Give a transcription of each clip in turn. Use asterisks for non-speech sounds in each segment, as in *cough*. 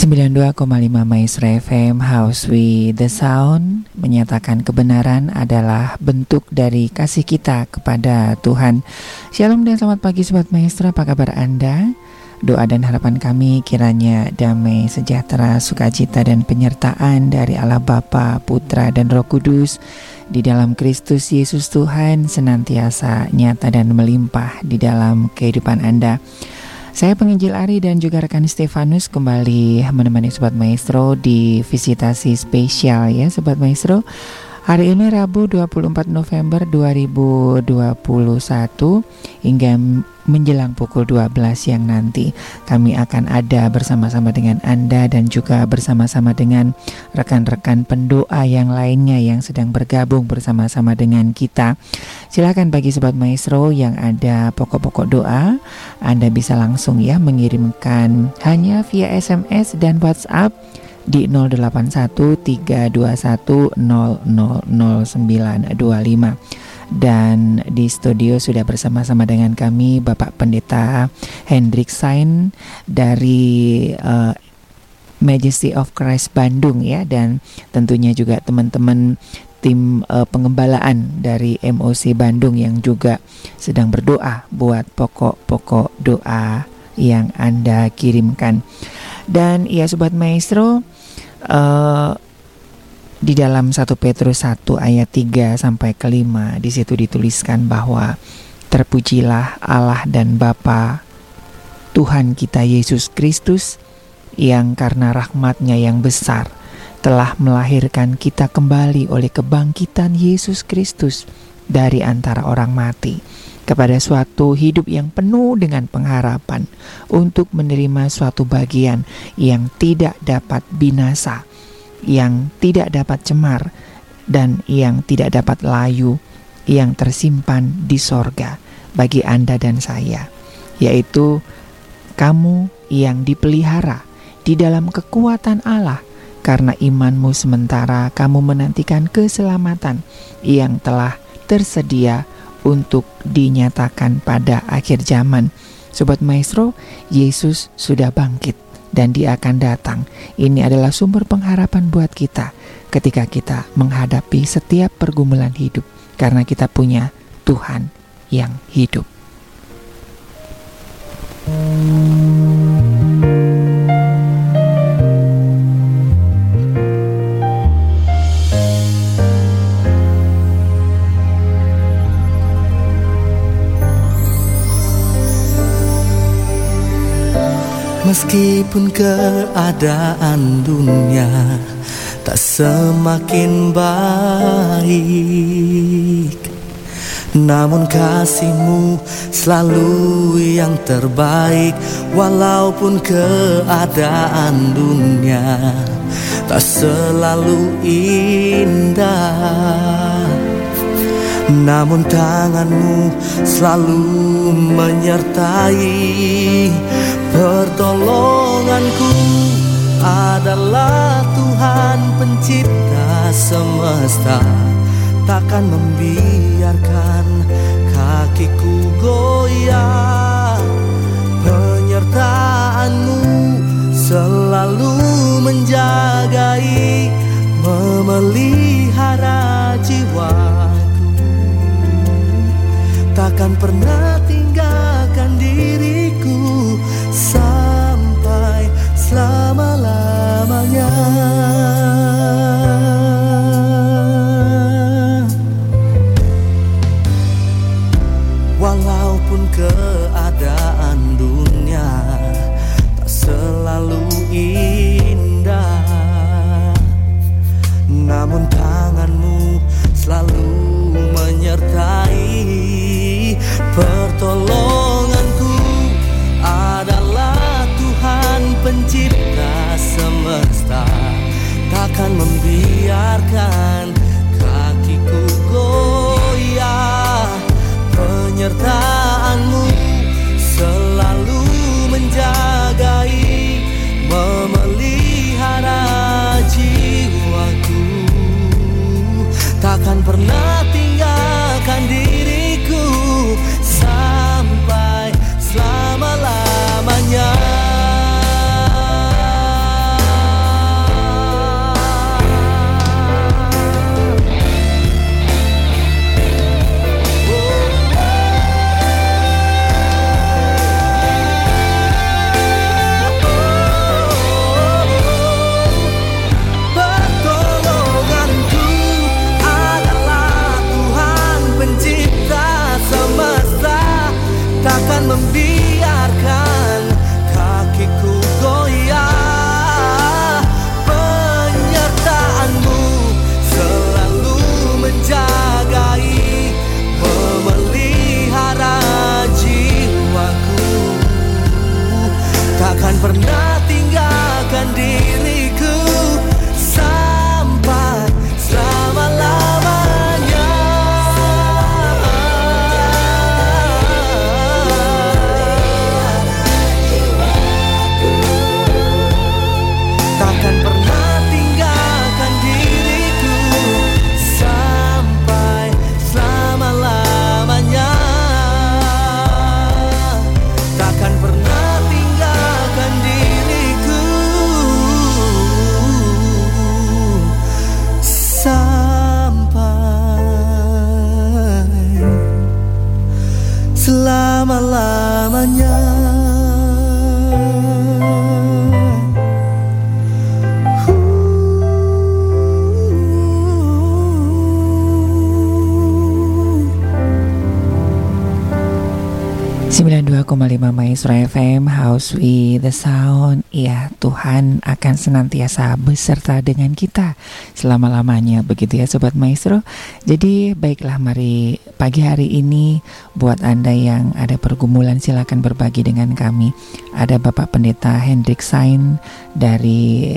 92,5 Maestro FM House with the Sound menyatakan kebenaran adalah bentuk dari kasih kita kepada Tuhan. Shalom dan selamat pagi Sobat Maestro, apa kabar Anda? Doa dan harapan kami kiranya damai, sejahtera, sukacita dan penyertaan dari Allah Bapa, Putra dan Roh Kudus di dalam Kristus Yesus Tuhan senantiasa nyata dan melimpah di dalam kehidupan Anda. Saya penginjil Ari dan juga rekan Stefanus kembali menemani Sobat Maestro di visitasi spesial ya Sobat Maestro. Hari ini Rabu 24 November 2021 hingga menjelang pukul 12 siang nanti kami akan ada bersama-sama dengan Anda dan juga bersama-sama dengan rekan-rekan pendoa yang lainnya yang sedang bergabung bersama-sama dengan kita. Silakan bagi sobat maestro yang ada pokok-pokok doa, Anda bisa langsung ya mengirimkan hanya via SMS dan WhatsApp di 081321000925 dan di studio sudah bersama-sama dengan kami Bapak Pendeta Hendrik Sain dari uh, Majesty of Christ Bandung ya dan tentunya juga teman-teman tim uh, pengembalaan dari MOC Bandung yang juga sedang berdoa buat pokok-pokok doa yang Anda kirimkan. Dan ya sobat maestro uh, di dalam 1 Petrus 1 ayat 3 sampai ke 5 di situ dituliskan bahwa terpujilah Allah dan Bapa Tuhan kita Yesus Kristus yang karena rahmatnya yang besar telah melahirkan kita kembali oleh kebangkitan Yesus Kristus dari antara orang mati kepada suatu hidup yang penuh dengan pengharapan untuk menerima suatu bagian yang tidak dapat binasa yang tidak dapat cemar dan yang tidak dapat layu yang tersimpan di sorga bagi Anda dan saya, yaitu kamu yang dipelihara di dalam kekuatan Allah. Karena imanmu sementara kamu menantikan keselamatan yang telah tersedia untuk dinyatakan pada akhir zaman. Sobat Maestro, Yesus sudah bangkit dan dia akan datang. Ini adalah sumber pengharapan buat kita ketika kita menghadapi setiap pergumulan hidup karena kita punya Tuhan yang hidup. Meskipun keadaan dunia tak semakin baik Namun kasihmu selalu yang terbaik. Walaupun keadaan dunia tak selalu indah namun tanganmu selalu menyertai Pertolonganku adalah Tuhan pencipta semesta. Takkan membiarkan kakiku goyah. Penyertaanmu selalu menjagai Memelihara jiwaku. Takkan pernah tinggalkan diriku selama-lamanya. Membiarkan Maestro FM House with the Sound. Ya Tuhan akan senantiasa beserta dengan kita Selama-lamanya begitu ya Sobat Maestro. Jadi baiklah mari pagi hari ini Buat Anda yang ada pergumulan silakan berbagi dengan kami. Ada Bapak Pendeta Hendrik Sain dari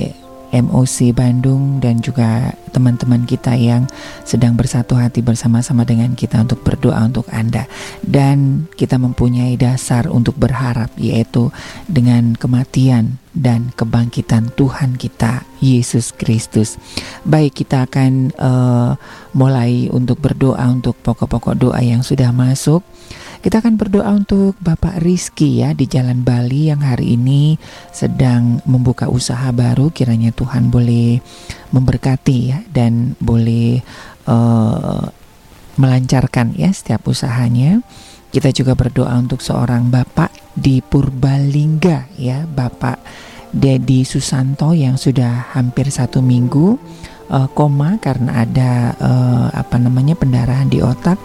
MOC Bandung dan juga teman-teman kita yang sedang bersatu hati bersama-sama dengan kita untuk berdoa untuk Anda dan kita mempunyai dasar untuk berharap yaitu dengan kematian dan kebangkitan Tuhan kita Yesus Kristus. Baik, kita akan uh, mulai untuk berdoa untuk pokok-pokok doa yang sudah masuk. Kita akan berdoa untuk Bapak Rizky ya di Jalan Bali yang hari ini sedang membuka usaha baru. Kiranya Tuhan boleh memberkati ya dan boleh uh, melancarkan ya setiap usahanya. Kita juga berdoa untuk seorang Bapak di Purbalingga ya Bapak Dedi Susanto yang sudah hampir satu minggu uh, koma karena ada uh, apa namanya pendarahan di otak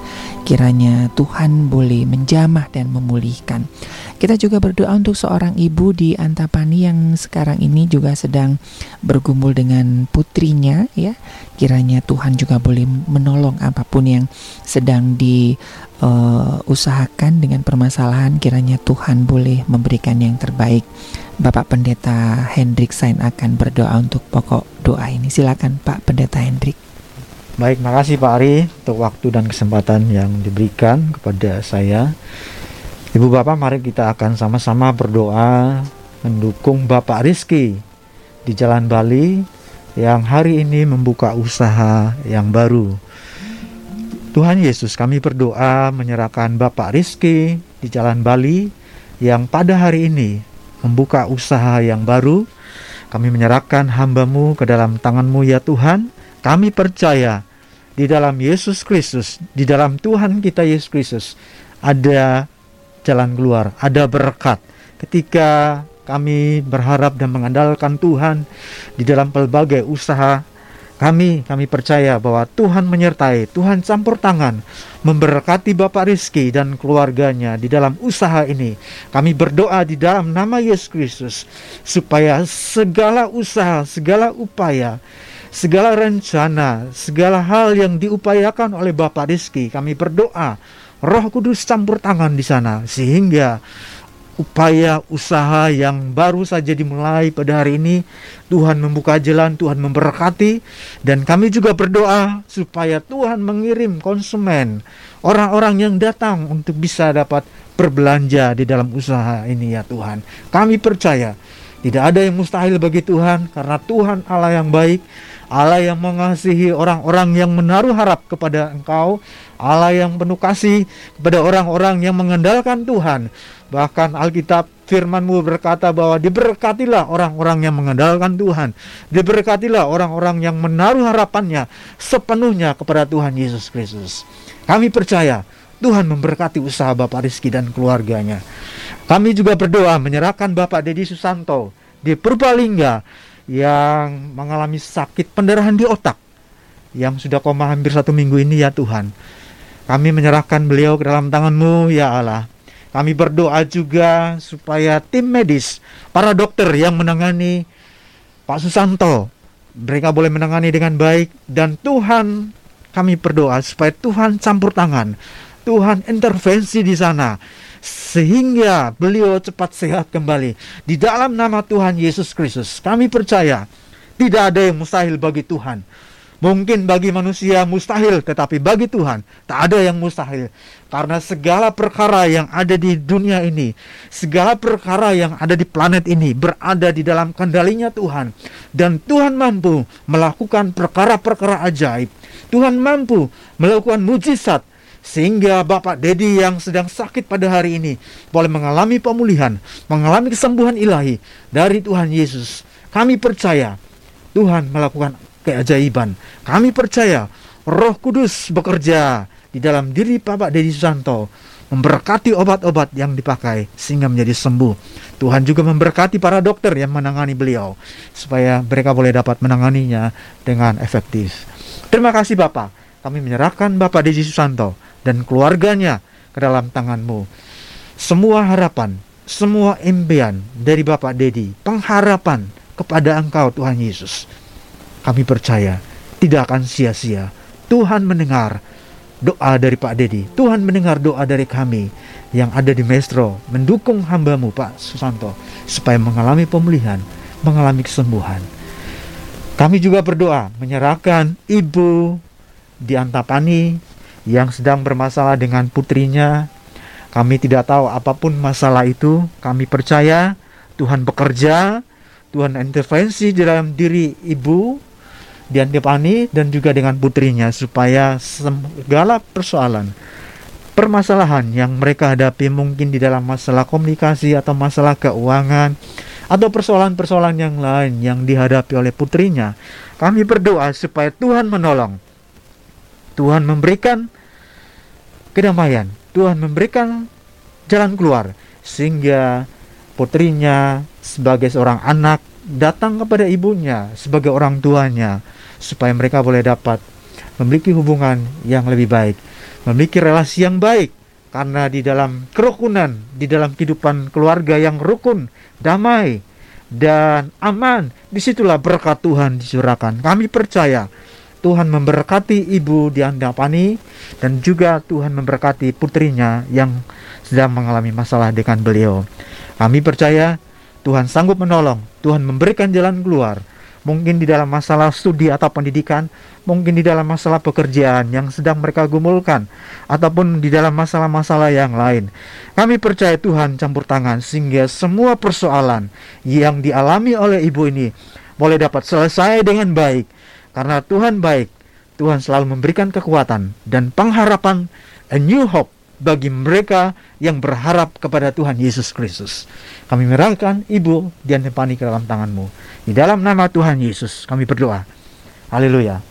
kiranya Tuhan boleh menjamah dan memulihkan. Kita juga berdoa untuk seorang ibu di Antapani yang sekarang ini juga sedang bergumul dengan putrinya ya. Kiranya Tuhan juga boleh menolong apa pun yang sedang diusahakan uh, dengan permasalahan kiranya Tuhan boleh memberikan yang terbaik Bapak Pendeta Hendrik Sain akan berdoa untuk pokok doa ini. Silakan Pak Pendeta Hendrik. Baik, makasih Pak Ari untuk waktu dan kesempatan yang diberikan kepada saya. Ibu Bapak, mari kita akan sama-sama berdoa mendukung Bapak Rizky di Jalan Bali yang hari ini membuka usaha yang baru. Tuhan Yesus, kami berdoa menyerahkan Bapak Rizky di Jalan Bali yang pada hari ini membuka usaha yang baru. Kami menyerahkan hambamu ke dalam tanganmu ya Tuhan. Kami percaya di dalam Yesus Kristus, di dalam Tuhan kita Yesus Kristus, ada jalan keluar, ada berkat. Ketika kami berharap dan mengandalkan Tuhan di dalam pelbagai usaha kami, kami percaya bahwa Tuhan menyertai, Tuhan campur tangan, memberkati Bapak Rizky dan keluarganya di dalam usaha ini. Kami berdoa di dalam nama Yesus Kristus, supaya segala usaha, segala upaya, segala rencana, segala hal yang diupayakan oleh Bapak Rizky, kami berdoa, Roh Kudus campur tangan di sana, sehingga upaya usaha yang baru saja dimulai pada hari ini. Tuhan membuka jalan, Tuhan memberkati, dan kami juga berdoa supaya Tuhan mengirim konsumen, orang-orang yang datang untuk bisa dapat berbelanja di dalam usaha ini ya Tuhan. Kami percaya tidak ada yang mustahil bagi Tuhan karena Tuhan Allah yang baik, Allah yang mengasihi orang-orang yang menaruh harap kepada Engkau, Allah yang penuh kasih kepada orang-orang yang mengandalkan Tuhan. Bahkan Alkitab firmanmu berkata bahwa diberkatilah orang-orang yang mengandalkan Tuhan. Diberkatilah orang-orang yang menaruh harapannya sepenuhnya kepada Tuhan Yesus Kristus. Kami percaya Tuhan memberkati usaha Bapak Rizky dan keluarganya. Kami juga berdoa menyerahkan Bapak Dedi Susanto di Purbalingga yang mengalami sakit pendarahan di otak yang sudah koma hampir satu minggu ini ya Tuhan. Kami menyerahkan beliau ke dalam tanganmu ya Allah. Kami berdoa juga supaya tim medis, para dokter yang menangani Pak Susanto, mereka boleh menangani dengan baik dan Tuhan kami berdoa supaya Tuhan campur tangan, Tuhan intervensi di sana sehingga beliau cepat sehat kembali di dalam nama Tuhan Yesus Kristus. Kami percaya tidak ada yang mustahil bagi Tuhan. Mungkin bagi manusia mustahil, tetapi bagi Tuhan tak ada yang mustahil. Karena segala perkara yang ada di dunia ini, segala perkara yang ada di planet ini berada di dalam kendalinya Tuhan. Dan Tuhan mampu melakukan perkara-perkara ajaib. Tuhan mampu melakukan mujizat sehingga Bapak Dedi yang sedang sakit pada hari ini boleh mengalami pemulihan, mengalami kesembuhan ilahi dari Tuhan Yesus. Kami percaya Tuhan melakukan keajaiban. Kami percaya Roh Kudus bekerja di dalam diri Bapak Dedi Susanto memberkati obat-obat yang dipakai sehingga menjadi sembuh. Tuhan juga memberkati para dokter yang menangani beliau supaya mereka boleh dapat menanganinya dengan efektif. Terima kasih Bapak. Kami menyerahkan Bapak Dedi Susanto dan keluarganya ke dalam tanganmu. semua harapan, semua impian dari Bapak Dedi, pengharapan kepada Engkau Tuhan Yesus. Kami percaya tidak akan sia-sia. Tuhan mendengar doa dari Pak Dedi. Tuhan mendengar doa dari kami yang ada di Mestro mendukung hambamu Pak Susanto supaya mengalami pemulihan, mengalami kesembuhan. Kami juga berdoa menyerahkan Ibu di Antapani yang sedang bermasalah dengan putrinya. Kami tidak tahu apa pun masalah itu, kami percaya Tuhan bekerja, Tuhan intervensi di dalam diri Ibu di Antapani dan juga dengan putrinya supaya segala persoalan permasalahan yang mereka hadapi mungkin di dalam masalah komunikasi atau masalah keuangan atau persoalan-persoalan yang lain yang dihadapi oleh putrinya, kami berdoa supaya Tuhan menolong. Tuhan memberikan kedamaian, Tuhan memberikan jalan keluar sehingga putrinya sebagai seorang anak datang kepada ibunya sebagai orang tuanya supaya mereka boleh dapat memiliki hubungan yang lebih baik, memiliki relasi yang baik karena di dalam kerukunan, di dalam kehidupan keluarga yang rukun, damai, dan aman, di situlah berkat Tuhan dicurahkan. Kami percaya Tuhan memberkati ibu di Andapani dan juga Tuhan memberkati putrinya yang sedang mengalami masalah dengan beliau. Kami percaya Tuhan sanggup menolong, Tuhan memberikan jalan keluar, mungkin di dalam masalah studi atau pendidikan, mungkin di dalam masalah pekerjaan yang sedang mereka gumulkan, ataupun di dalam masalah-masalah yang lain. Kami percaya Tuhan campur tangan sehingga semua persoalan yang dialami oleh ibu ini boleh dapat selesai dengan baik, karena Tuhan baik. Tuhan selalu memberikan kekuatan dan pengharapan, a new hope bagi mereka yang berharap kepada Tuhan Yesus Kristus. Kami merahkan Ibu Tempani ke dalam tanganmu. Di dalam nama Tuhan Yesus kami berdoa. Haleluya.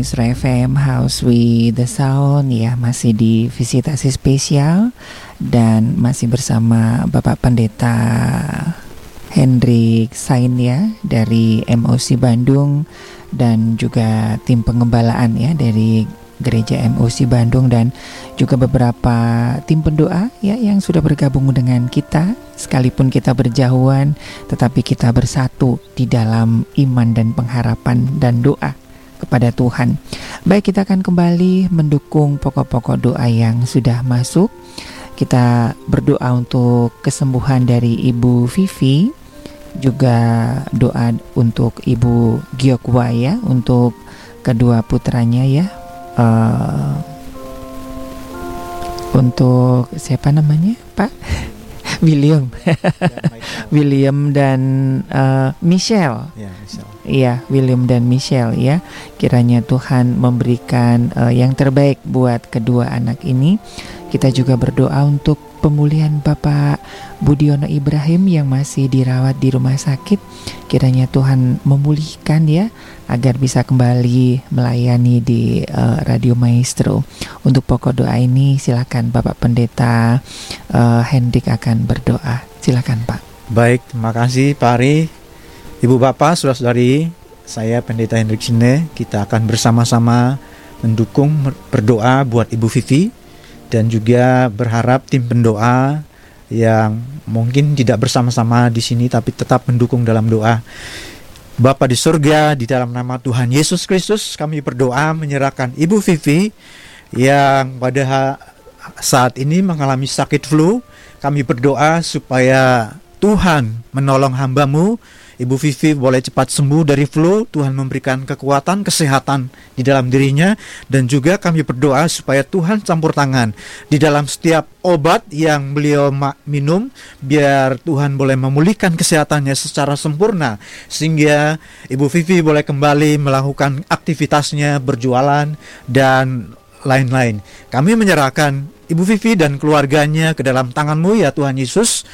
Maestro FM House with the Sound. Ya masih di visitasi spesial dan masih bersama Bapak Pendeta Hendrik Sain ya dari MOC Bandung dan juga tim pengembalaan ya dari Gereja MOC Bandung dan juga beberapa tim pendoa ya yang sudah bergabung dengan kita. Sekalipun kita berjauhan tetapi kita bersatu di dalam iman dan pengharapan dan doa kepada Tuhan. Baik kita akan kembali mendukung pokok-pokok doa yang sudah masuk. Kita berdoa untuk kesembuhan dari Ibu Vivi juga doa untuk Ibu Giokwa ya untuk kedua putranya ya uh, untuk siapa namanya Pak *laughs* William *laughs* William dan uh, Michelle Ya, Michelle. Iya William dan Michelle ya kiranya Tuhan memberikan uh, yang terbaik buat kedua anak ini kita juga berdoa untuk pemulihan Bapak Budiono Ibrahim yang masih dirawat di rumah sakit kiranya Tuhan memulihkan ya agar bisa kembali melayani di uh, Radio Maestro. Untuk pokok doa ini silakan Bapak Pendeta uh, Hendrik akan berdoa. Silakan Pak. Baik, terima kasih Pak Ari. Ibu Bapak, saudara-saudari, saya Pendeta Hendrik Sine, kita akan bersama-sama mendukung berdoa buat Ibu Vivi dan juga berharap tim pendoa yang mungkin tidak bersama-sama di sini tapi tetap mendukung dalam doa. Bapa di surga, di dalam nama Tuhan Yesus Kristus, kami berdoa menyerahkan Ibu Vivi yang pada saat ini mengalami sakit flu. Kami berdoa supaya Tuhan menolong hambamu Ibu Vivi boleh cepat sembuh dari flu, Tuhan memberikan kekuatan, kesehatan di dalam dirinya dan juga kami berdoa supaya Tuhan campur tangan di dalam setiap obat yang beliau minum biar Tuhan boleh memulihkan kesehatannya secara sempurna sehingga Ibu Vivi boleh kembali melakukan aktivitasnya berjualan dan lain-lain. Kami menyerahkan Ibu Vivi dan keluarganya ke dalam tanganmu ya Tuhan Yesus.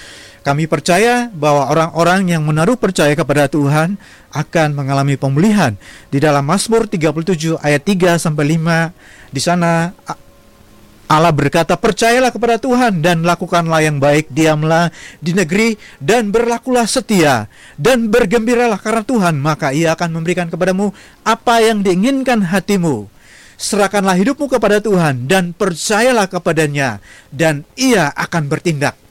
Kami percaya bahwa orang-orang yang menaruh percaya kepada Tuhan akan mengalami pemulihan. Di dalam Mazmur 37 ayat 3 sampai 5 di sana Allah berkata, "Percayalah kepada Tuhan dan lakukanlah yang baik, diamlah di negeri dan berlakulah setia dan bergembiralah karena Tuhan, maka Ia akan memberikan kepadamu apa yang diinginkan hatimu." Serahkanlah hidupmu kepada Tuhan dan percayalah kepadanya dan Ia akan bertindak.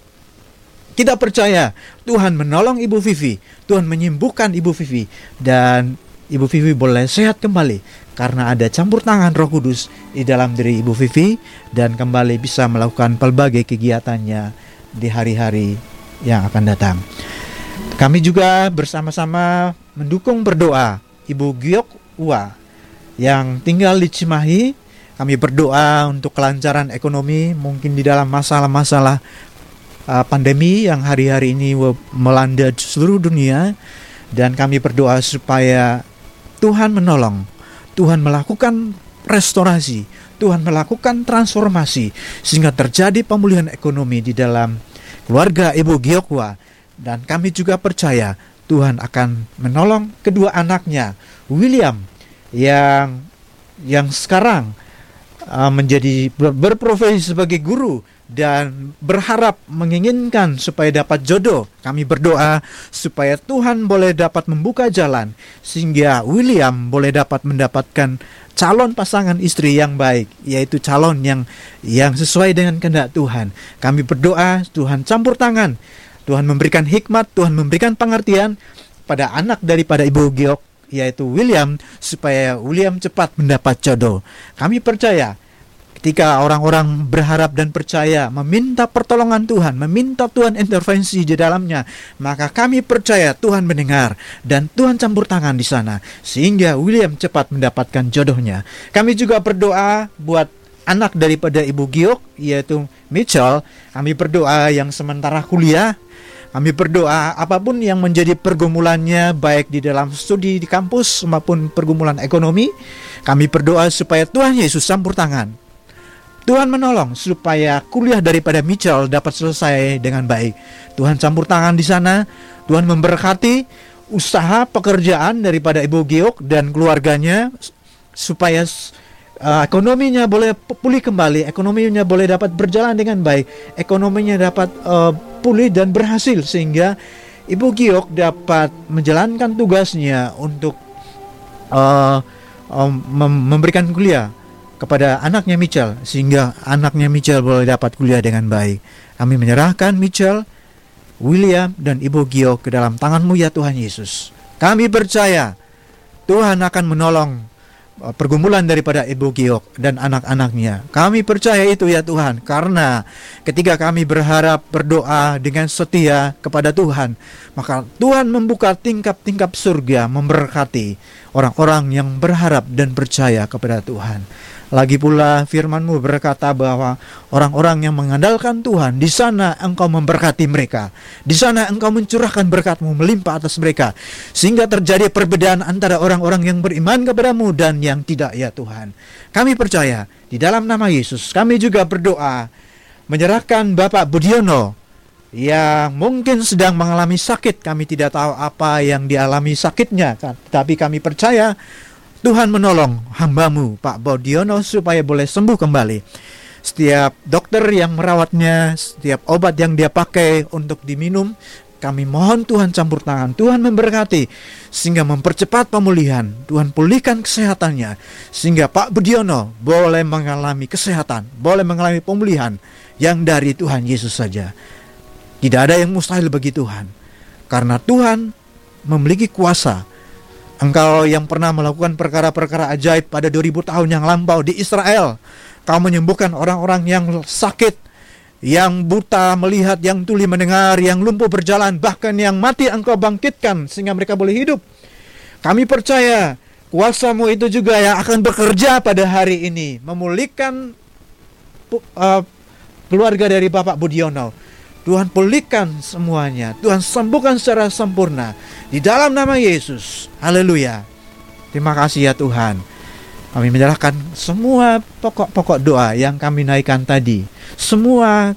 Kita percaya Tuhan menolong Ibu Vivi, Tuhan menyembuhkan Ibu Vivi dan Ibu Vivi boleh sehat kembali karena ada campur tangan Roh Kudus di dalam diri Ibu Vivi dan kembali bisa melakukan pelbagai kegiatannya di hari-hari yang akan datang. Kami juga bersama-sama mendukung berdoa Ibu Giok Ua yang tinggal di Cimahi. Kami berdoa untuk kelancaran ekonomi mungkin di dalam masalah-masalah uh, pandemi yang hari-hari ini melanda seluruh dunia dan kami berdoa supaya Tuhan menolong, Tuhan melakukan restorasi, Tuhan melakukan transformasi sehingga terjadi pemulihan ekonomi di dalam keluarga Ibu Giokwa. Dan kami juga percaya Tuhan akan menolong kedua anaknya William yang yang sekarang uh, menjadi ber- berprofesi sebagai guru dan berharap menginginkan supaya dapat jodoh. Kami berdoa supaya Tuhan boleh dapat membuka jalan sehingga William boleh dapat mendapatkan calon pasangan istri yang baik, yaitu calon yang yang sesuai dengan kehendak Tuhan. Kami berdoa Tuhan campur tangan, Tuhan memberikan hikmat, Tuhan memberikan pengertian pada anak daripada Ibu Giok yaitu William supaya William cepat mendapat jodoh. Kami percaya ketika orang-orang berharap dan percaya meminta pertolongan Tuhan, meminta Tuhan intervensi di dalamnya, maka kami percaya Tuhan mendengar dan Tuhan campur tangan di sana sehingga William cepat mendapatkan jodohnya. Kami juga berdoa buat anak daripada Ibu Giok yaitu Mitchell. Kami berdoa yang sementara kuliah kami berdoa apa pun yang menjadi pergumulannya baik di dalam studi di kampus maupun pergumulan ekonomi, kami berdoa supaya Tuhan Yesus campur tangan. Tuhan menolong supaya kuliah daripada Mitchell dapat selesai dengan baik. Tuhan campur tangan di sana, Tuhan memberkati usaha pekerjaan daripada Ibu Giok dan keluarganya supaya uh, ekonominya boleh pulih kembali, ekonominya boleh dapat berjalan dengan baik, ekonominya dapat uh, pulih dan berhasil sehingga Ibu Giok dapat menjalankan tugasnya untuk uh, um, memberikan kuliah kepada anaknya Mitchell sehingga anaknya Mitchell boleh dapat kuliah dengan baik. Kami menyerahkan Mitchell, William dan Ibu Giok ke dalam tanganmu ya Tuhan Yesus. Kami percaya Tuhan akan menolong Uh, pergumulan daripada Ibu Giok dan anak-anaknya. Kami percaya itu ya Tuhan, karena ketika kami berharap berdoa dengan setia kepada Tuhan, maka Tuhan membuka tingkap-tingkap surga memberkati orang-orang yang berharap dan percaya kepada Tuhan. Lagi pula firmanmu berkata bahwa orang-orang yang mengandalkan Tuhan, di sana engkau memberkati mereka. Di sana engkau mencurahkan berkatmu melimpah atas mereka. Sehingga terjadi perbedaan antara orang-orang yang beriman kepadamu dan yang tidak ya Tuhan. Kami percaya di dalam nama Yesus kami juga berdoa menyerahkan Bapak Budiono yang mungkin sedang mengalami sakit. Kami tidak tahu apa yang dialami sakitnya, tapi kami percaya Tuhan menolong hambamu Pak Bodiono supaya boleh sembuh kembali. Setiap dokter yang merawatnya, setiap obat yang dia pakai untuk diminum, kami mohon Tuhan campur tangan, Tuhan memberkati sehingga mempercepat pemulihan. Tuhan pulihkan kesehatannya sehingga Pak Budiono boleh mengalami kesehatan, boleh mengalami pemulihan yang dari Tuhan Yesus saja. Tidak ada yang mustahil bagi Tuhan. Karena Tuhan memiliki kuasa Engkau yang pernah melakukan perkara-perkara ajaib pada 2000 tahun yang lampau di Israel. Kau menyembuhkan orang-orang yang sakit, yang buta melihat, yang tuli mendengar, yang lumpuh berjalan, bahkan yang mati engkau bangkitkan sehingga mereka boleh hidup. Kami percaya kuasamu itu juga yang akan bekerja pada hari ini, memulihkan uh, keluarga dari Bapak Budiono Tuhan pulihkan semuanya. Tuhan sembuhkan secara sempurna. Di dalam nama Yesus. Haleluya. Terima kasih ya Tuhan. Kami menyerahkan semua pokok-pokok doa yang kami naikkan tadi. Semua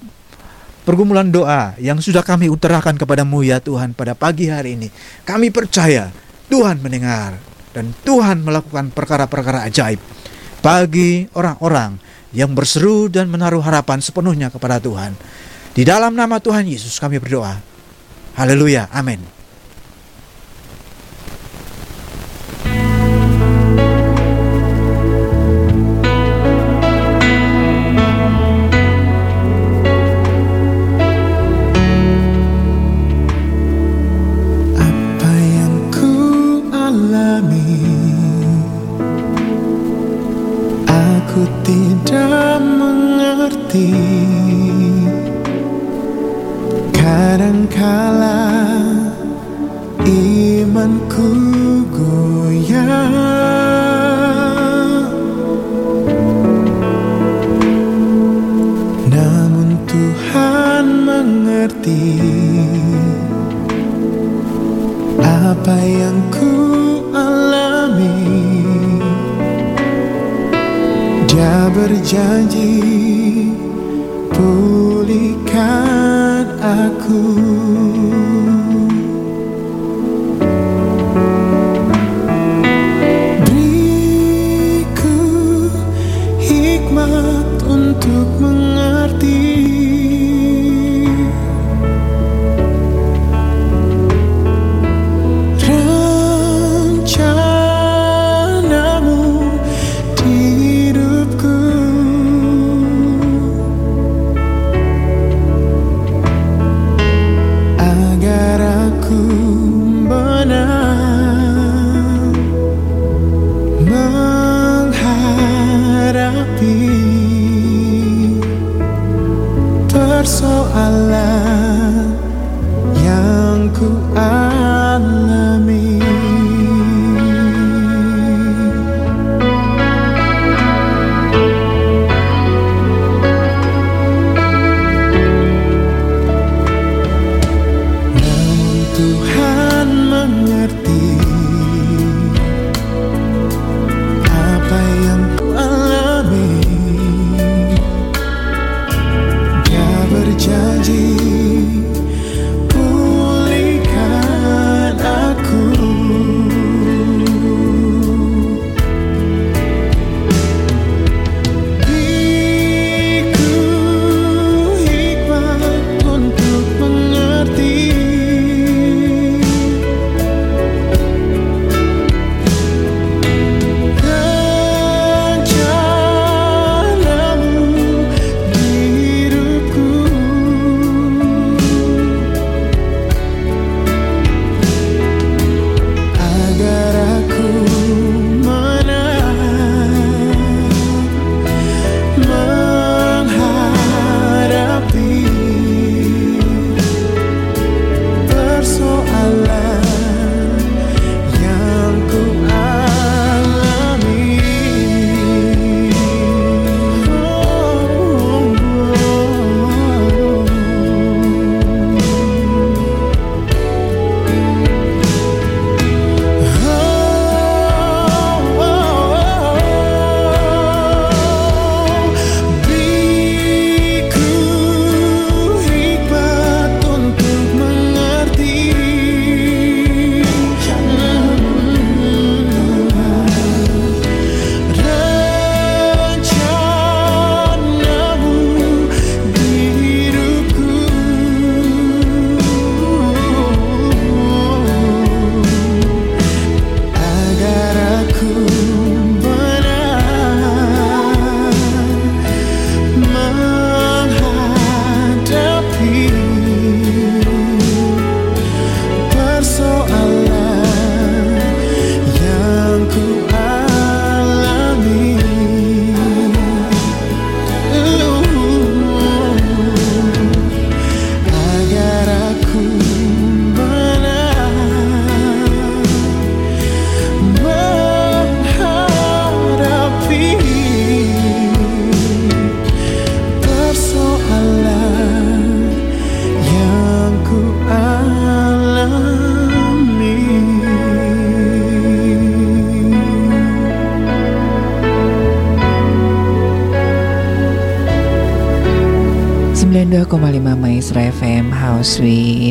pergumulan doa yang sudah kami utarakan kepadamu ya Tuhan pada pagi hari ini. Kami percaya Tuhan mendengar dan Tuhan melakukan perkara-perkara ajaib bagi orang-orang yang berseru dan menaruh harapan sepenuhnya kepada Tuhan. Di dalam nama Tuhan Yesus kami berdoa. Haleluya. Amin. Tidak mengerti Kadangkala imanku goyah Namun Tuhan mengerti Apa yang ku alami. Dia berjanji pulihkan aku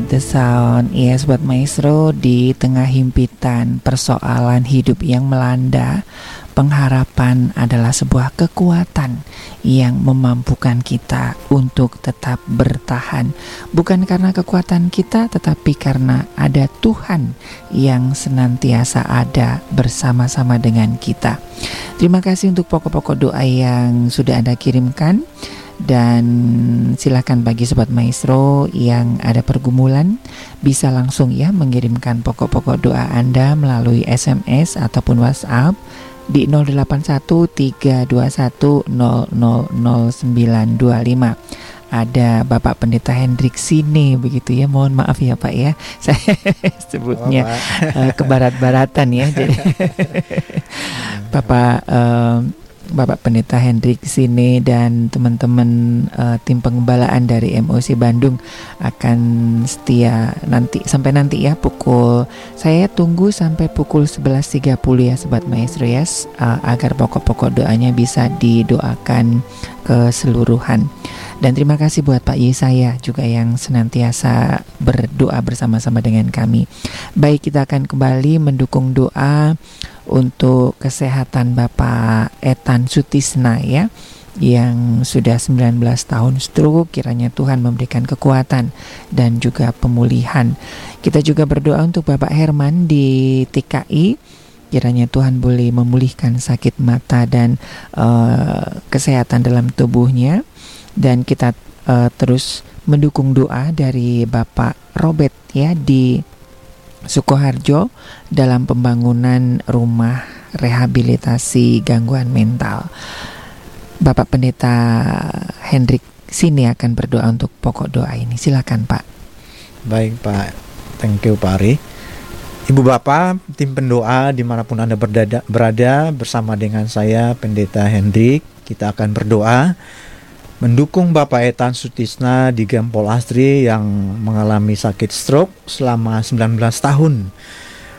the Sound. Yes buat maestro di tengah himpitan persoalan hidup yang melanda Pengharapan adalah sebuah kekuatan yang memampukan kita untuk tetap bertahan, bukan karena kekuatan kita, tetapi karena ada Tuhan yang senantiasa ada bersama-sama dengan kita. Terima kasih untuk pokok-pokok doa yang sudah Anda kirimkan dan silakan bagi sobat maestro yang ada pergumulan bisa langsung ya mengirimkan pokok-pokok doa Anda melalui SMS ataupun WhatsApp di 081321000925 ada Bapak Pendeta Hendrik Sine begitu ya mohon maaf ya Pak ya. *laughs* Saya sebutnya uh, kebarat-baratan ya. *laughs* Jadi *laughs* Bapak uh, Bapak Pendeta Hendrik sini dan teman-teman uh, tim pengembalaan dari MOC Bandung akan setia nanti sampai nanti ya pukul saya tunggu sampai pukul 11.30 ya sobat maestro ya uh, agar pokok-pokok doanya bisa didoakan keseluruhan. Dan terima kasih buat Pak Yesaya juga yang senantiasa berdoa bersama-sama dengan kami. Baik, kita akan kembali mendukung doa untuk kesehatan Bapak Etan Sutisna ya yang sudah 19 tahun stroke kiranya Tuhan memberikan kekuatan dan juga pemulihan. Kita juga berdoa untuk Bapak Herman di TKI kiranya Tuhan boleh memulihkan sakit mata dan uh, kesehatan dalam tubuhnya dan kita uh, terus mendukung doa dari Bapak Robert ya di Sukoharjo dalam pembangunan rumah rehabilitasi gangguan mental. Bapak Pendeta Hendrik sini akan berdoa untuk pokok doa ini. Silakan Pak. Baik Pak, thank you Pak Ari. Ibu Bapak, tim pendoa di mana pun Anda berada, berada bersama dengan saya Pendeta Hendrik, kita akan berdoa mendukung Bapak Etan Sutisna di Gampol Astri yang mengalami sakit stroke selama 19 tahun.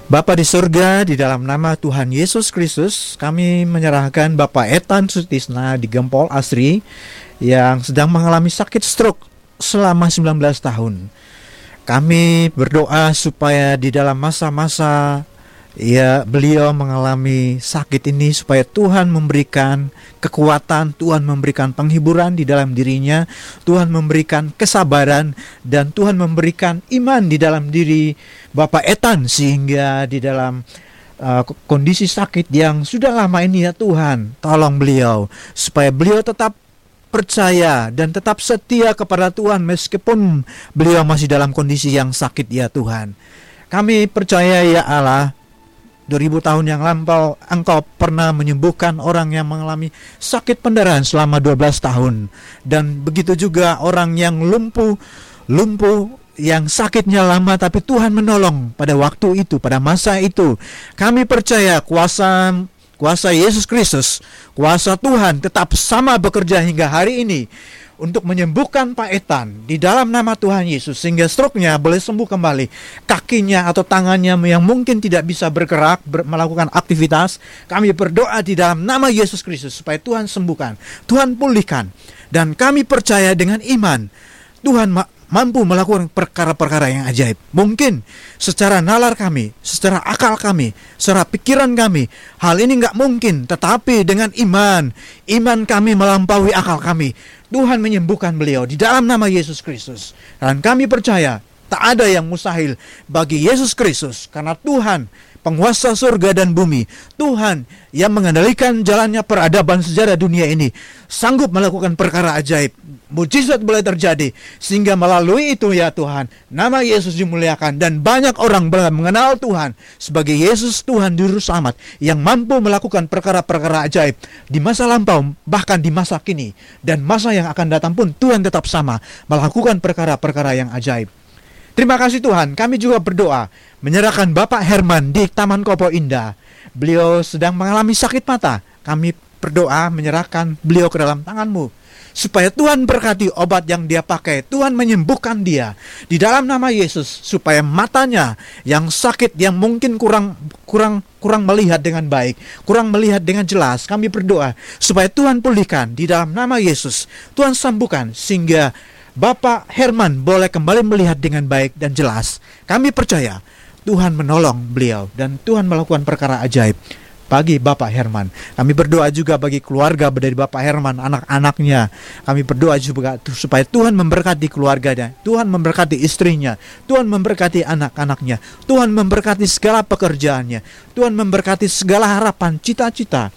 Bapak di surga, di dalam nama Tuhan Yesus Kristus, kami menyerahkan Bapak Etan Sutisna di Gempol Asri yang sedang mengalami sakit stroke selama 19 tahun. Kami berdoa supaya di dalam masa-masa ya beliau mengalami sakit ini supaya Tuhan memberikan kekuatan, Tuhan memberikan penghiburan di dalam dirinya, Tuhan memberikan kesabaran dan Tuhan memberikan iman di dalam diri Bapak Etan sehingga di dalam uh, kondisi sakit yang sudah lama ini ya Tuhan, tolong beliau supaya beliau tetap percaya dan tetap setia kepada Tuhan meskipun beliau masih dalam kondisi yang sakit ya Tuhan. Kami percaya ya Allah 2000 tahun yang lampau engkau pernah menyembuhkan orang yang mengalami sakit pendarahan selama 12 tahun. Dan begitu juga orang yang lumpuh lumpuh yang sakitnya lama tapi Tuhan menolong pada waktu itu pada masa itu. Kami percaya kuasa kuasa Yesus Kristus kuasa Tuhan tetap sama bekerja hingga hari ini untuk menyembuhkan Pak Etan di dalam nama Tuhan Yesus sehingga stroke-nya boleh sembuh kembali. Kakinya atau tangannya yang mungkin tidak bisa bergerak, ber, melakukan aktivitas, kami berdoa di dalam nama Yesus Kristus supaya Tuhan sembuhkan, Tuhan pulihkan. Dan kami percaya dengan iman Tuhan mampu melakukan perkara-perkara yang ajaib. Mungkin secara nalar kami, secara akal kami, secara pikiran kami, hal ini nggak mungkin. Tetapi dengan iman, iman kami melampaui akal kami. Tuhan menyembuhkan beliau di dalam nama Yesus Kristus. Dan kami percaya tak ada yang mustahil bagi Yesus Kristus karena Tuhan penguasa surga dan bumi, Tuhan yang mengendalikan jalannya peradaban sejarah dunia ini, sanggup melakukan perkara ajaib. Mujizat boleh terjadi, sehingga melalui itu ya Tuhan, nama Yesus dimuliakan dan banyak orang mengenal Tuhan sebagai Yesus Tuhan Juru Selamat yang mampu melakukan perkara-perkara ajaib di masa lampau, bahkan di masa kini, dan masa yang akan datang pun Tuhan tetap sama melakukan perkara-perkara yang ajaib. Terima kasih Tuhan, kami juga berdoa menyerahkan Bapak Herman di Taman Kopo Indah. Beliau sedang mengalami sakit mata. Kami berdoa menyerahkan beliau ke dalam tanganmu. Supaya Tuhan berkati obat yang dia pakai. Tuhan menyembuhkan dia. Di dalam nama Yesus. Supaya matanya yang sakit, yang mungkin kurang kurang kurang melihat dengan baik, kurang melihat dengan jelas. Kami berdoa supaya Tuhan pulihkan di dalam nama Yesus. Tuhan sembuhkan sehingga Bapak Herman boleh kembali melihat dengan baik dan jelas. Kami percaya Tuhan menolong beliau dan Tuhan melakukan perkara ajaib bagi Bapak Herman. Kami berdoa juga bagi keluarga dari Bapak Herman, anak-anaknya. Kami berdoa juga supaya Tuhan memberkati keluarganya, Tuhan memberkati istrinya, Tuhan memberkati anak-anaknya, Tuhan memberkati segala pekerjaannya, Tuhan memberkati segala harapan, cita-cita,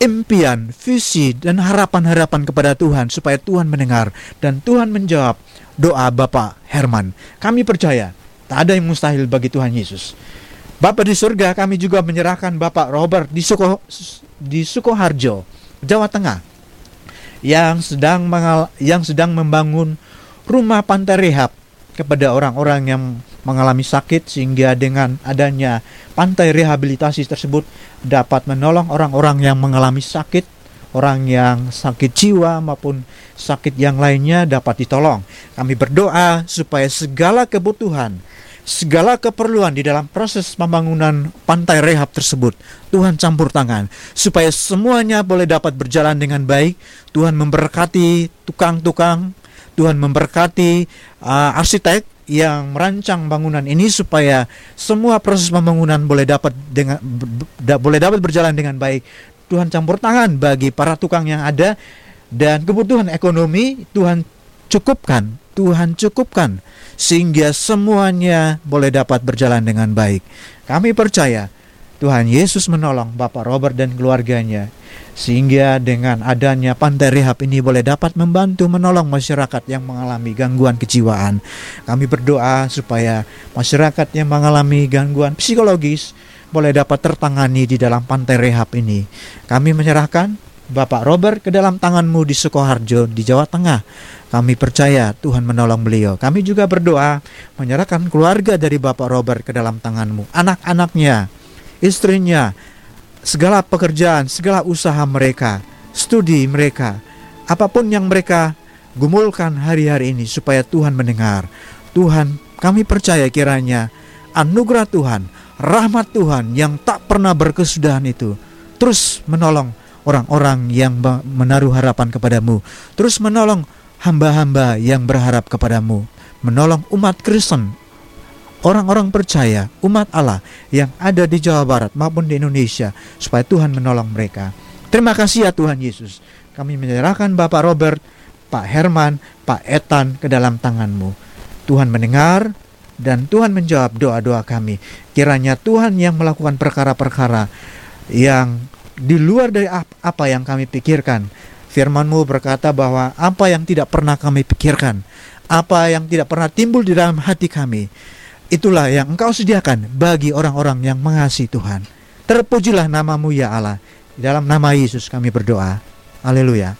impian, visi, dan harapan-harapan kepada Tuhan supaya Tuhan mendengar dan Tuhan menjawab doa Bapak Herman. Kami percaya tak ada yang mustahil bagi Tuhan Yesus. Bapak di surga kami juga menyerahkan Bapak Robert di Suko di Sukoharjo, Jawa Tengah yang sedang mengal, yang sedang membangun rumah pantai rehab kepada orang-orang yang mengalami sakit sehingga dengan adanya pantai rehabilitasi tersebut dapat menolong orang-orang yang mengalami sakit, orang yang sakit jiwa maupun sakit yang lainnya dapat ditolong. Kami berdoa supaya segala kebutuhan segala keperluan di dalam proses pembangunan pantai rehab tersebut. Tuhan campur tangan supaya semuanya boleh dapat berjalan dengan baik. Tuhan memberkati tukang-tukang, Tuhan memberkati uh, arsitek yang merancang bangunan ini supaya semua proses pembangunan boleh dapat dengan boleh dapat berjalan dengan baik. Tuhan campur tangan bagi para tukang yang ada dan kebutuhan ekonomi Tuhan cukupkan, Tuhan cukupkan sehingga semuanya boleh dapat berjalan dengan baik. Kami percaya Tuhan Yesus menolong Bapak Robert dan keluarganya sehingga dengan adanya pantai rehab ini boleh dapat membantu menolong masyarakat yang mengalami gangguan kejiwaan. Kami berdoa supaya masyarakat yang mengalami gangguan psikologis boleh dapat tertangani di dalam pantai rehab ini. Kami menyerahkan Bapak Robert ke dalam tanganmu di Sukoharjo di Jawa Tengah. Kami percaya Tuhan menolong beliau. Kami juga berdoa menyerahkan keluarga dari Bapak Robert ke dalam tanganmu. Anak-anaknya, istrinya, segala pekerjaan, segala usaha mereka, studi mereka, apa pun yang mereka gumulkan hari-hari ini supaya Tuhan mendengar. Tuhan, kami percaya kiranya anugerah Tuhan, rahmat Tuhan yang tak pernah berkesudahan itu terus menolong orang-orang yang menaruh harapan kepadamu, terus menolong hamba-hamba yang berharap kepadamu, menolong umat Kristen, orang-orang percaya, umat Allah yang ada di Jawa Barat maupun di Indonesia, supaya Tuhan menolong mereka. Terima kasih ya Tuhan Yesus. Kami menyerahkan Bapak Robert, Pak Herman, Pak Etan ke dalam tanganmu. Tuhan mendengar dan Tuhan menjawab doa-doa kami. Kiranya Tuhan yang melakukan perkara-perkara yang di luar dari apa yang kami pikirkan Firmanmu berkata bahwa apa yang tidak pernah kami pikirkan, apa yang tidak pernah timbul di dalam hati kami, itulah yang Engkau sediakan bagi orang-orang yang mengasihi Tuhan. Terpujilah namamu ya Allah. Di dalam nama Yesus kami berdoa. Haleluya.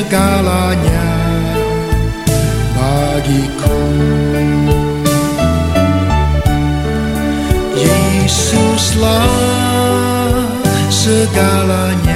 Segalanya bagiku. Yesuslah segalanya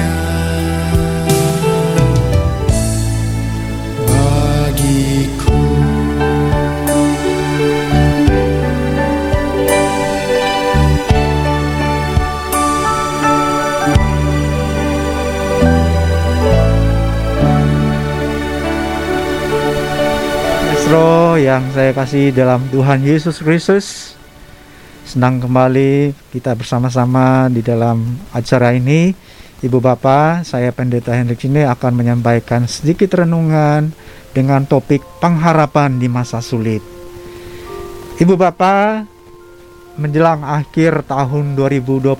Maestro yang saya kasih dalam Tuhan Yesus Kristus. Senang kembali kita bersama-sama di dalam acara ini. Ibu Bapak, saya Pendeta Hendrik ini akan menyampaikan sedikit renungan dengan topik pengharapan di masa sulit. Ibu Bapak, menjelang akhir tahun 2020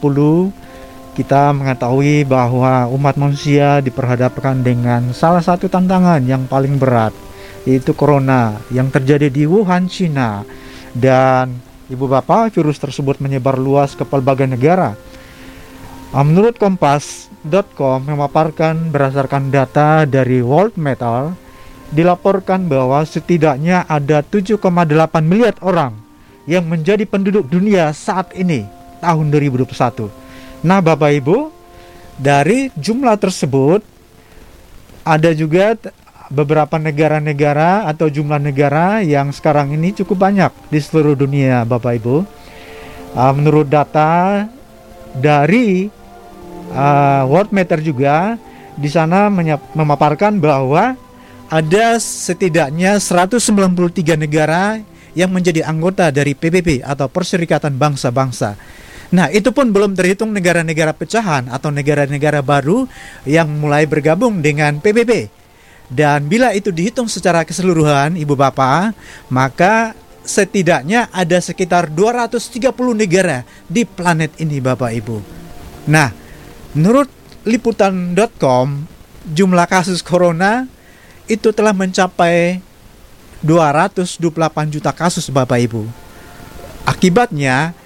kita mengetahui bahwa umat manusia diperhadapkan dengan salah satu tantangan yang paling berat yaitu corona yang terjadi di Wuhan, Cina. Dan Ibu Bapak, virus tersebut menyebar luas ke pelbagai negara. Ah, Menurut Kompas.com memaparkan berdasarkan data dari World Metal, dilaporkan bahwa setidaknya ada 7,8 miliar orang yang menjadi penduduk dunia saat ini, tahun 2021. Nah, Bapak Ibu, dari jumlah tersebut ada juga beberapa negara-negara atau jumlah negara yang sekarang ini cukup banyak di seluruh dunia, Bapak Ibu. Uh, menurut data dari uh, World Meter juga di sana memaparkan bahwa ada setidaknya 193 negara yang menjadi anggota dari PBB atau Perserikatan Bangsa-Bangsa. Nah, itu pun belum terhitung negara-negara pecahan atau negara-negara baru yang mulai bergabung dengan PBB. Dan bila itu dihitung secara keseluruhan, Ibu Bapak, maka setidaknya ada sekitar 230 negara di planet ini Bapak Ibu. Nah, menurut liputan.com, jumlah kasus corona itu telah mencapai 228 juta kasus Bapak Ibu. Akibatnya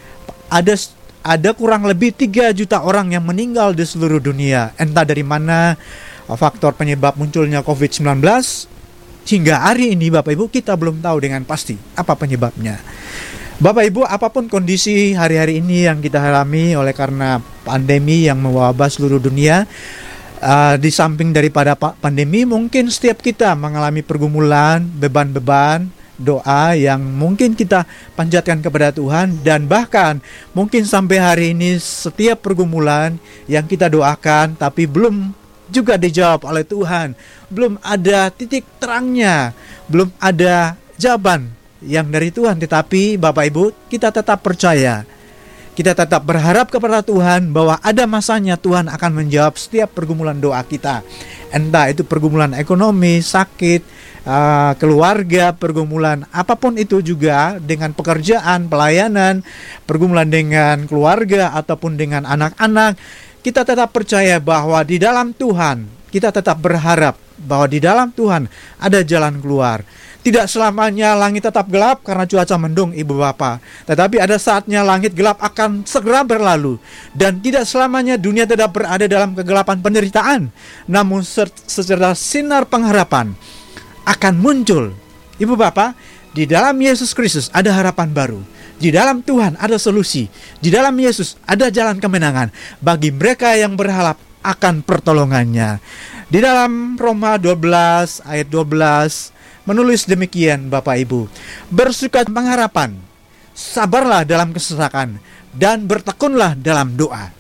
ada ada kurang lebih 3 juta orang yang meninggal di seluruh dunia. Entah dari mana faktor penyebab munculnya COVID-19 hingga hari ini Bapak Ibu kita belum tahu dengan pasti apa penyebabnya. Bapak Ibu, apa pun kondisi hari-hari ini yang kita alami oleh karena pandemi yang mewabah seluruh dunia, uh, di samping daripada pa- pandemi, mungkin setiap kita mengalami pergumulan, beban-beban, doa yang mungkin kita panjatkan kepada Tuhan dan bahkan mungkin sampai hari ini setiap pergumulan yang kita doakan tapi belum juga dijawab oleh Tuhan, belum ada titik terangnya, belum ada jawaban yang dari Tuhan, tetapi Bapak Ibu, kita tetap percaya. Kita tetap berharap kepada Tuhan bahwa ada masanya Tuhan akan menjawab setiap pergumulan doa kita. Entah itu pergumulan ekonomi, sakit, uh, keluarga, pergumulan apa pun itu juga dengan pekerjaan, pelayanan, pergumulan dengan keluarga ataupun dengan anak-anak, kita tetap percaya bahwa di dalam Tuhan kita tetap berharap bahwa di dalam Tuhan ada jalan keluar. Tidak selamanya langit tetap gelap karena cuaca mendung, Ibu Bapak. Tetapi ada saatnya langit gelap akan segera berlalu. Dan tidak selamanya dunia tetap berada dalam kegelapan penderitaan. Namun secerdas sinar pengharapan akan muncul. Ibu Bapak, Di dalam Yesus Kristus ada harapan baru. Di dalam Tuhan ada solusi. Di dalam Yesus ada jalan kemenangan bagi mereka yang berharap akan pertolongannya. Di dalam Roma 12 ayat 12 menulis demikian Bapak Ibu. Bersuka pengharapan, sabarlah dalam kesesakan dan bertekunlah dalam doa.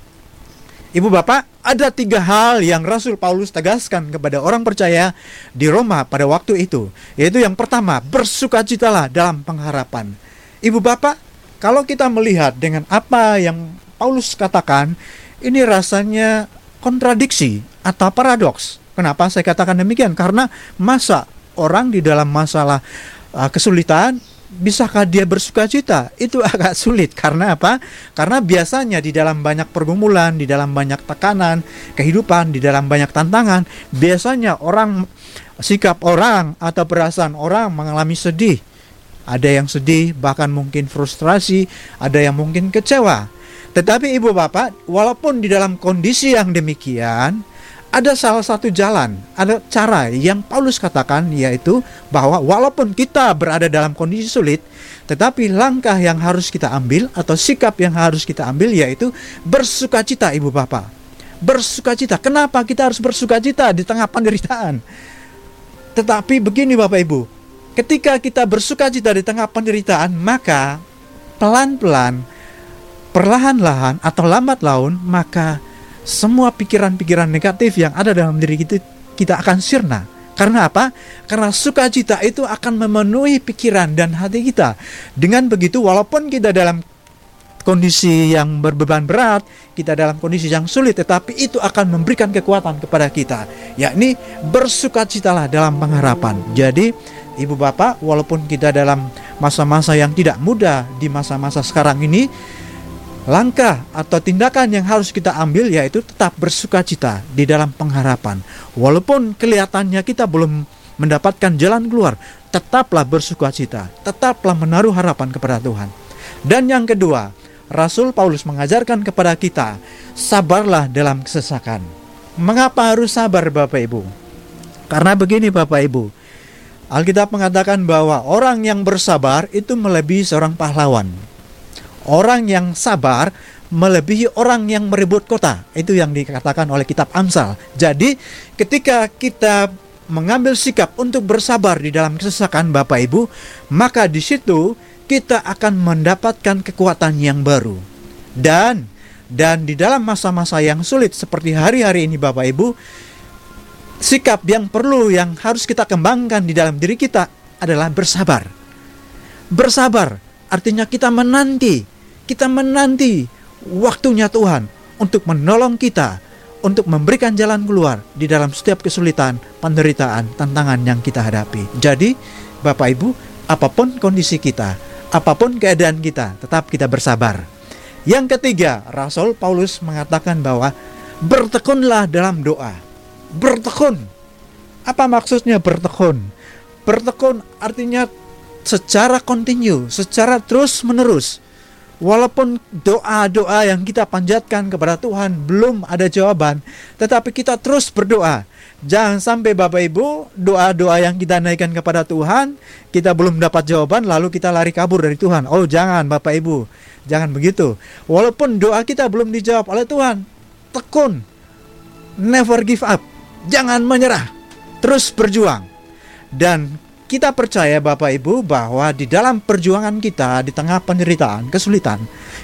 Ibu Bapak, ada tiga hal yang Rasul Paulus tegaskan kepada orang percaya di Roma pada waktu itu. Yaitu yang pertama, bersukacitalah dalam pengharapan. Ibu Bapak, kalau kita melihat dengan apa yang Paulus katakan, ini rasanya kontradiksi atau paradoks. Kenapa saya katakan demikian? Karena masa orang di dalam masalah uh, kesulitan bisakah dia bersuka cita? Itu *laughs* agak sulit karena apa? Karena biasanya di dalam banyak pergumulan, di dalam banyak tekanan, kehidupan, di dalam banyak tantangan, biasanya orang sikap orang atau perasaan orang mengalami sedih. Ada yang sedih, bahkan mungkin frustrasi, ada yang mungkin kecewa. Tetapi ibu bapak, walaupun di dalam kondisi yang demikian, ada salah satu jalan, ada cara yang Paulus katakan yaitu bahwa walaupun kita berada dalam kondisi sulit, tetapi langkah yang harus kita ambil atau sikap yang harus kita ambil yaitu bersukacita ibu bapak. Bersukacita. Kenapa kita harus bersukacita di tengah penderitaan? Tetapi begini bapak ibu, ketika kita bersukacita di tengah penderitaan, maka pelan-pelan, perlahan-lahan atau lambat laun, maka semua pikiran-pikiran negatif yang ada dalam diri kita kita akan sirna. Karena apa? Karena sukacita itu akan memenuhi pikiran dan hati kita. Dengan begitu, walaupun kita dalam kondisi yang berbeban berat, kita dalam kondisi yang sulit, tetapi itu akan memberikan kekuatan kepada kita, yakni bersukacitalah dalam pengharapan. Jadi, ibu bapak, walaupun kita dalam masa-masa yang tidak mudah di masa-masa sekarang ini, langkah atau tindakan yang harus kita ambil yaitu tetap bersukacita di dalam pengharapan. Walaupun kelihatannya kita belum mendapatkan jalan keluar, tetaplah bersukacita, tetaplah menaruh harapan kepada Tuhan. Dan yang kedua, Rasul Paulus mengajarkan kepada kita, sabarlah dalam kesesakan. Mengapa harus sabar Bapak Ibu? Karena begini Bapak Ibu, Alkitab mengatakan bahwa orang yang bersabar itu melebihi seorang pahlawan. Orang yang sabar melebihi orang yang merebut kota. Itu yang dikatakan oleh kitab Amsal. Jadi ketika kita mengambil sikap untuk bersabar di dalam kesesakan Bapak Ibu, maka di situ kita akan mendapatkan kekuatan yang baru. Dan dan di dalam masa-masa yang sulit seperti hari-hari ini Bapak Ibu, sikap yang perlu yang harus kita kembangkan di dalam diri kita adalah bersabar. Bersabar artinya kita menanti kita menanti waktunya Tuhan untuk menolong kita, untuk memberikan jalan keluar di dalam setiap kesulitan, penderitaan, tantangan yang kita hadapi. Jadi, Bapak Ibu, apa pun kondisi kita, apa pun keadaan kita, tetap kita bersabar. Yang ketiga, Rasul Paulus mengatakan bahwa bertekunlah dalam doa. Bertekun. Apa maksudnya bertekun? Bertekun artinya secara kontinu, secara terus-menerus Walaupun doa-doa yang kita panjatkan kepada Tuhan belum ada jawaban, tetapi kita terus berdoa. Jangan sampai Bapak Ibu, doa-doa yang kita naikkan kepada Tuhan, kita belum dapat jawaban lalu kita lari kabur dari Tuhan. Oh, jangan Bapak Ibu. Jangan begitu. Walaupun doa kita belum dijawab oleh Tuhan, tekun. Never give up. Jangan menyerah. Terus berjuang. Dan kita percaya Bapak Ibu bahwa di dalam perjuangan kita di tengah penderitaan, kesulitan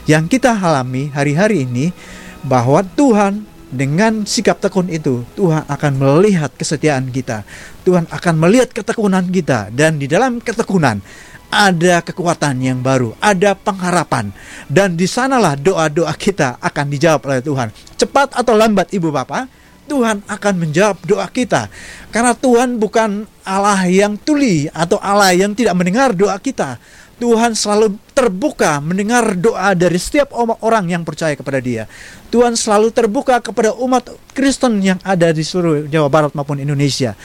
yang kita alami hari-hari ini bahwa Tuhan dengan sikap tekun itu Tuhan akan melihat kesetiaan kita. Tuhan akan melihat ketekunan kita dan di dalam ketekunan ada kekuatan yang baru, ada pengharapan dan di sanalah doa-doa kita akan dijawab oleh Tuhan. Cepat atau lambat Ibu Bapak, Tuhan akan menjawab doa kita. Karena Tuhan bukan Allah yang tuli atau Allah yang tidak mendengar doa kita. Tuhan selalu terbuka mendengar doa dari setiap orang yang percaya kepada Dia. Tuhan selalu terbuka kepada umat Kristen yang ada di seluruh Jawa Barat maupun Indonesia.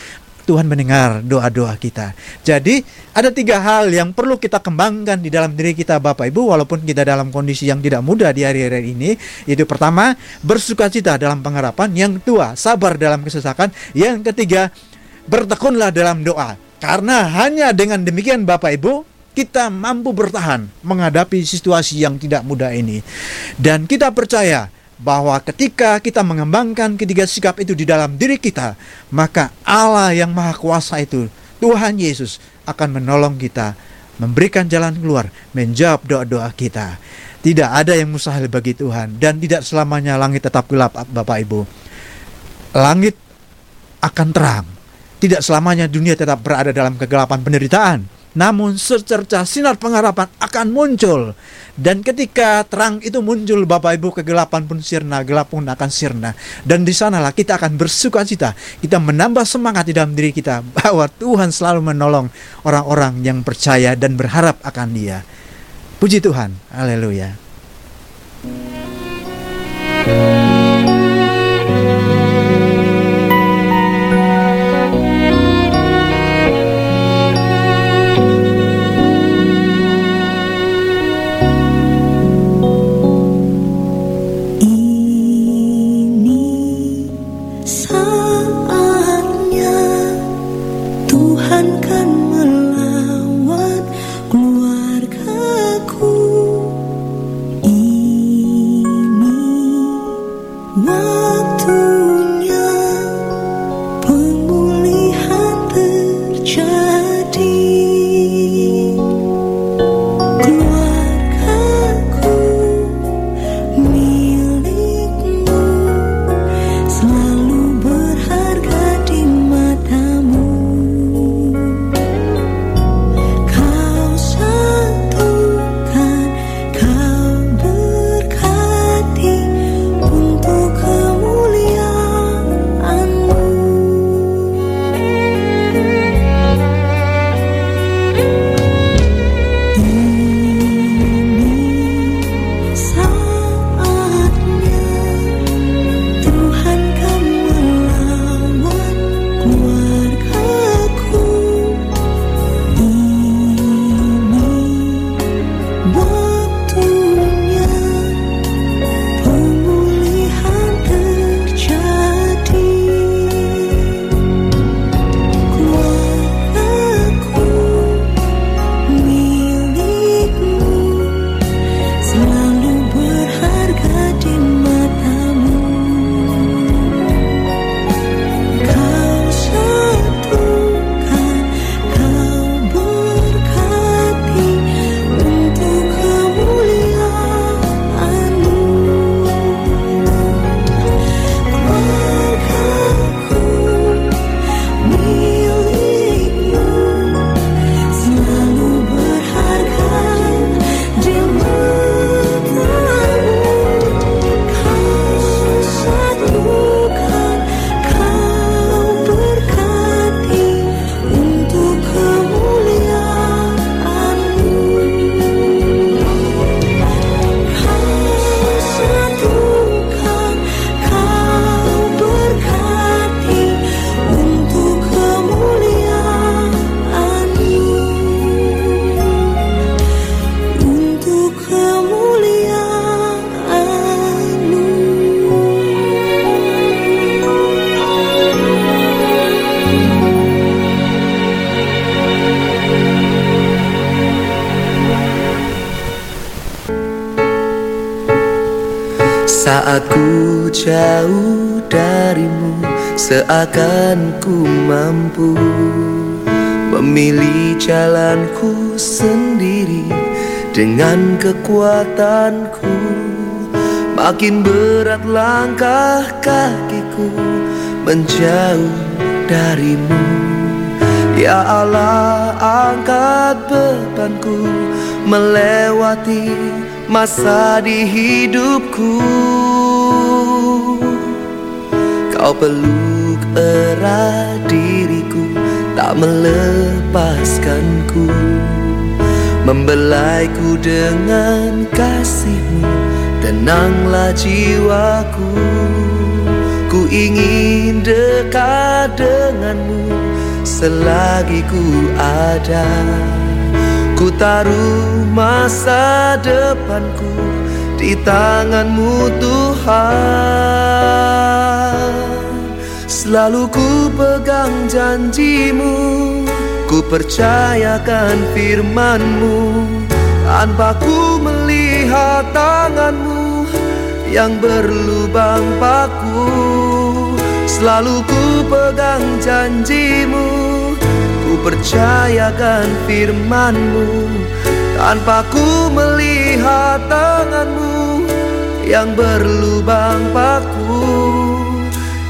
Tuhan mendengar doa-doa kita. Jadi ada tiga hal yang perlu kita kembangkan di dalam diri kita Bapak Ibu walaupun kita dalam kondisi yang tidak mudah di hari-hari ini. Itu pertama, bersukacita dalam pengharapan. Yang kedua, sabar dalam kesesakan. Yang ketiga, bertekunlah dalam doa. Karena hanya dengan demikian Bapak Ibu, kita mampu bertahan menghadapi situasi yang tidak mudah ini. Dan kita percaya bahwa ketika kita mengembangkan ketiga sikap itu di dalam diri kita, maka Allah yang Maha Kuasa itu, Tuhan Yesus akan menolong kita, memberikan jalan keluar, menjawab doa-doa kita. Tidak ada yang mustahil bagi Tuhan dan tidak selamanya langit tetap gelap, Bapak Ibu. Langit akan terang. Tidak selamanya dunia tetap berada dalam kegelapan penderitaan. Namun secerca sinar pengharapan akan muncul. Dan ketika terang itu muncul Bapak Ibu kegelapan pun sirna, gelap pun akan sirna. Dan di sanalah kita akan bersuka cita. Kita menambah semangat di dalam diri kita bahwa Tuhan selalu menolong orang-orang yang percaya dan berharap akan dia. Puji Tuhan. Haleluya. Dengan kekuatanku Makin berat langkah kakiku Menjauh darimu. Ya Allah angkat bebanku Melewati masa di hidupku. Kau peluk erat diriku Tak melepaskanku Membelaiku dengan kasihmu. Tenanglah jiwaku. Ku ingin dekat denganmu. Selagi ku ada. Ku taruh masa depanku Di tanganmu Tuhan. Selalu ku pegang janjimu Ku percayakan firmanmu Tanpa ku melihat tanganmu Yang berlubang paku. Selalu ku pegang janjimu Ku percayakan firmanmu Tanpa ku melihat tanganmu Yang berlubang paku.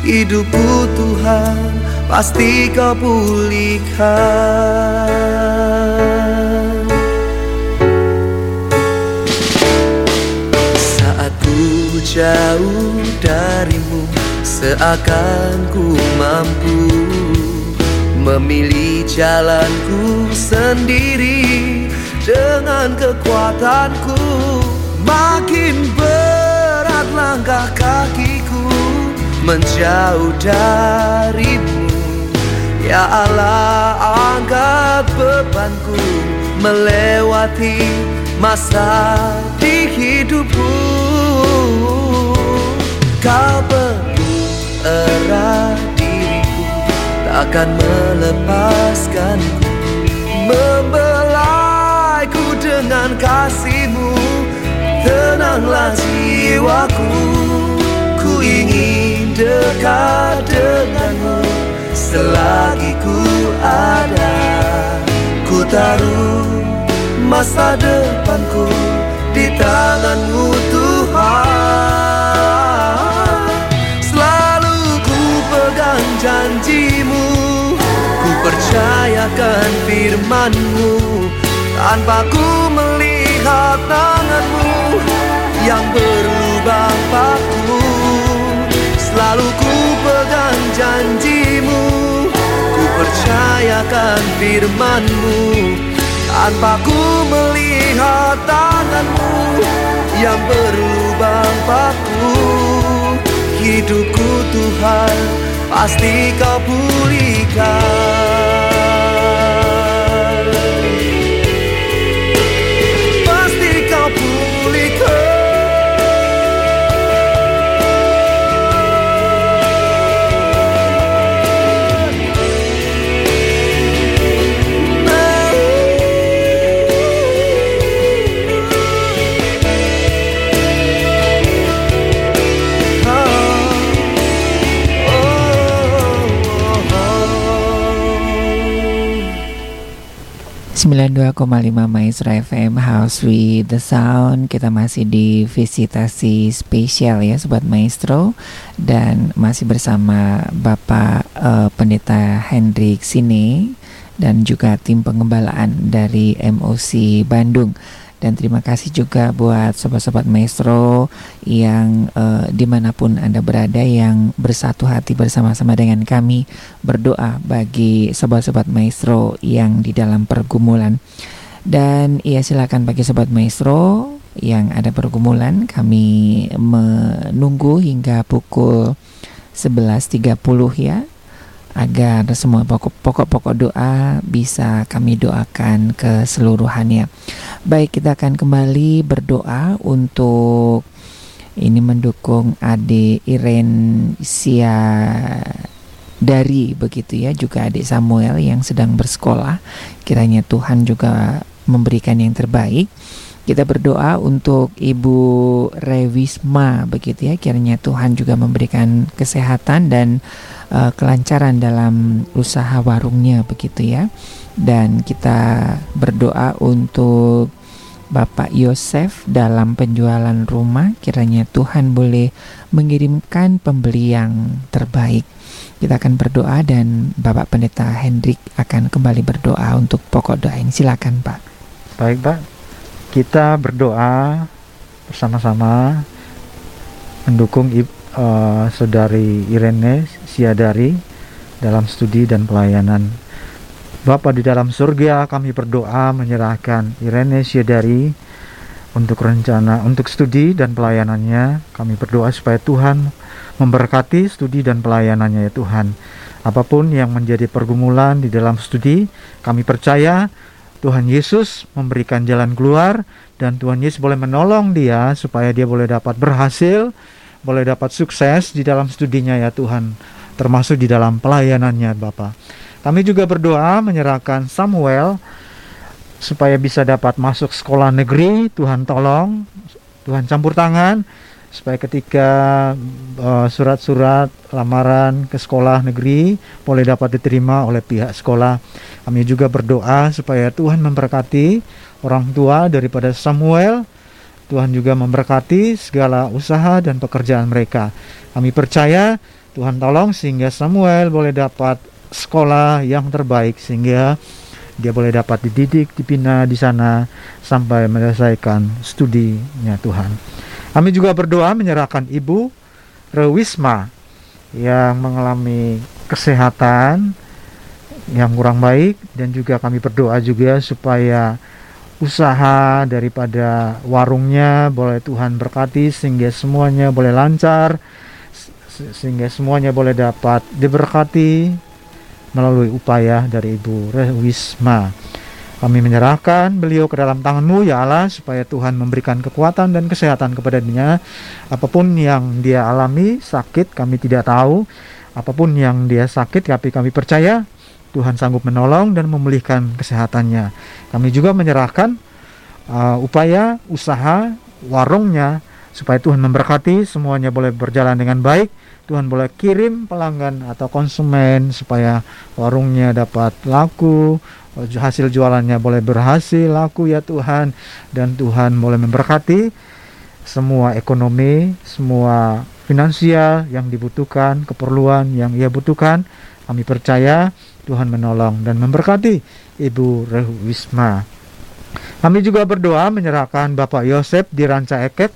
Hidupku Tuhan pasti kau pulihkan. Saat ku jauh darimu Seakan ku mampu Memilih jalanku sendiri Dengan kekuatanku. Makin berat langkah kakiku Menjauh darimu Ya Allah angkat bebanku Melewati masa di hidupku. Kau peluk erat diriku Takkan melepaskanku Membelaiku dengan kasihmu. Tenanglah jiwaku Ku ingin dekat denganmu Selagi ku ada Ku taruh masa depanku Di tanganmu Tuhan. Selalu ku pegang janjimu Ku percayakan firmanmu. Tanpa ku melihat tanganmu Yang berlubang paku Selalu ku pegang janjimu percayakan firmanmu. Tanpa ku melihat tanganmu Yang berlubang paku Hidupku Tuhan Pasti kau pulihkan 92,5 Maestro FM House with the Sound. Kita masih di visitasi spesial ya Sobat Maestro. Dan masih bersama Bapak eh, Pendeta Hendrik Sine Dan juga tim pengembalaan dari MOC Bandung dan terima kasih juga buat sobat-sobat maestro yang eh, di mana pun anda berada yang bersatu hati bersama-sama dengan kami berdoa bagi sobat-sobat maestro yang di dalam pergumulan. Dan ya silakan bagi sobat maestro yang ada pergumulan kami menunggu hingga pukul 11.30 ya agar semua pokok- pokok-pokok doa bisa kami doakan keseluruhannya. Baik, kita akan kembali berdoa untuk ini mendukung adik Iren Sia dari begitu ya juga adik Samuel yang sedang bersekolah kiranya Tuhan juga memberikan yang terbaik kita berdoa untuk Ibu Rewisma begitu ya kiranya Tuhan juga memberikan kesehatan dan uh, kelancaran dalam usaha warungnya begitu ya. Dan kita berdoa untuk Bapak Yosef dalam penjualan rumah. Kiranya Tuhan boleh mengirimkan pembeli yang terbaik. Kita akan berdoa dan Bapak Pendeta Hendrik akan kembali berdoa untuk pokok doa ini. Silakan Pak. Baik, Pak. Kita berdoa bersama-sama mendukung eh, saudari Irene Siadari dalam studi dan pelayanan. Bapa di dalam surga, kami berdoa menyerahkan Irene Siadari untuk rencana untuk studi dan pelayanannya. Kami berdoa supaya Tuhan memberkati studi dan pelayanannya ya Tuhan. Apa pun yang menjadi pergumulan di dalam studi, kami percaya Tuhan Yesus memberikan jalan keluar dan Tuhan Yesus boleh menolong dia supaya dia boleh dapat berhasil, boleh dapat sukses di dalam studinya ya Tuhan, termasuk di dalam pelayanannya Bapak. Kami juga berdoa menyerahkan Samuel supaya bisa dapat masuk sekolah negeri. Tuhan tolong, Tuhan campur tangan supaya ketika uh, surat-surat lamaran ke sekolah negeri boleh dapat diterima oleh pihak sekolah. Kami juga berdoa supaya Tuhan memberkati orang tua daripada Samuel. Tuhan juga memberkati segala usaha dan pekerjaan mereka. Kami percaya Tuhan tolong sehingga Samuel boleh dapat sekolah yang terbaik sehingga dia boleh dapat dididik, dibina di sana sampai menyelesaikan studinya Tuhan. Kami juga berdoa menyerahkan Ibu Rewisma yang mengalami kesehatan yang kurang baik dan juga kami berdoa juga supaya usaha daripada warungnya boleh Tuhan berkati sehingga semuanya boleh lancar se- sehingga semuanya boleh dapat diberkati melalui upaya dari Ibu Rewisma. Kami menyerahkan beliau ke dalam tangan-Mu ya Allah supaya Tuhan memberikan kekuatan dan kesehatan kepada dia. Apa pun yang dia alami sakit kami tidak tahu. Apa pun yang dia sakit tapi kami percaya Tuhan sanggup menolong dan memulihkan kesehatannya. Kami juga menyerahkan uh, upaya usaha warungnya supaya Tuhan memberkati semuanya boleh berjalan dengan baik. Tuhan boleh kirim pelanggan atau konsumen supaya warungnya dapat laku, hasil jualannya boleh berhasil laku ya Tuhan dan Tuhan boleh memberkati semua ekonomi, semua finansial yang dibutuhkan, keperluan yang ia butuhkan. Kami percaya Tuhan menolong dan memberkati Ibu Rewisma. Kami juga berdoa menyerahkan Bapak Yosef di Ranca Ekek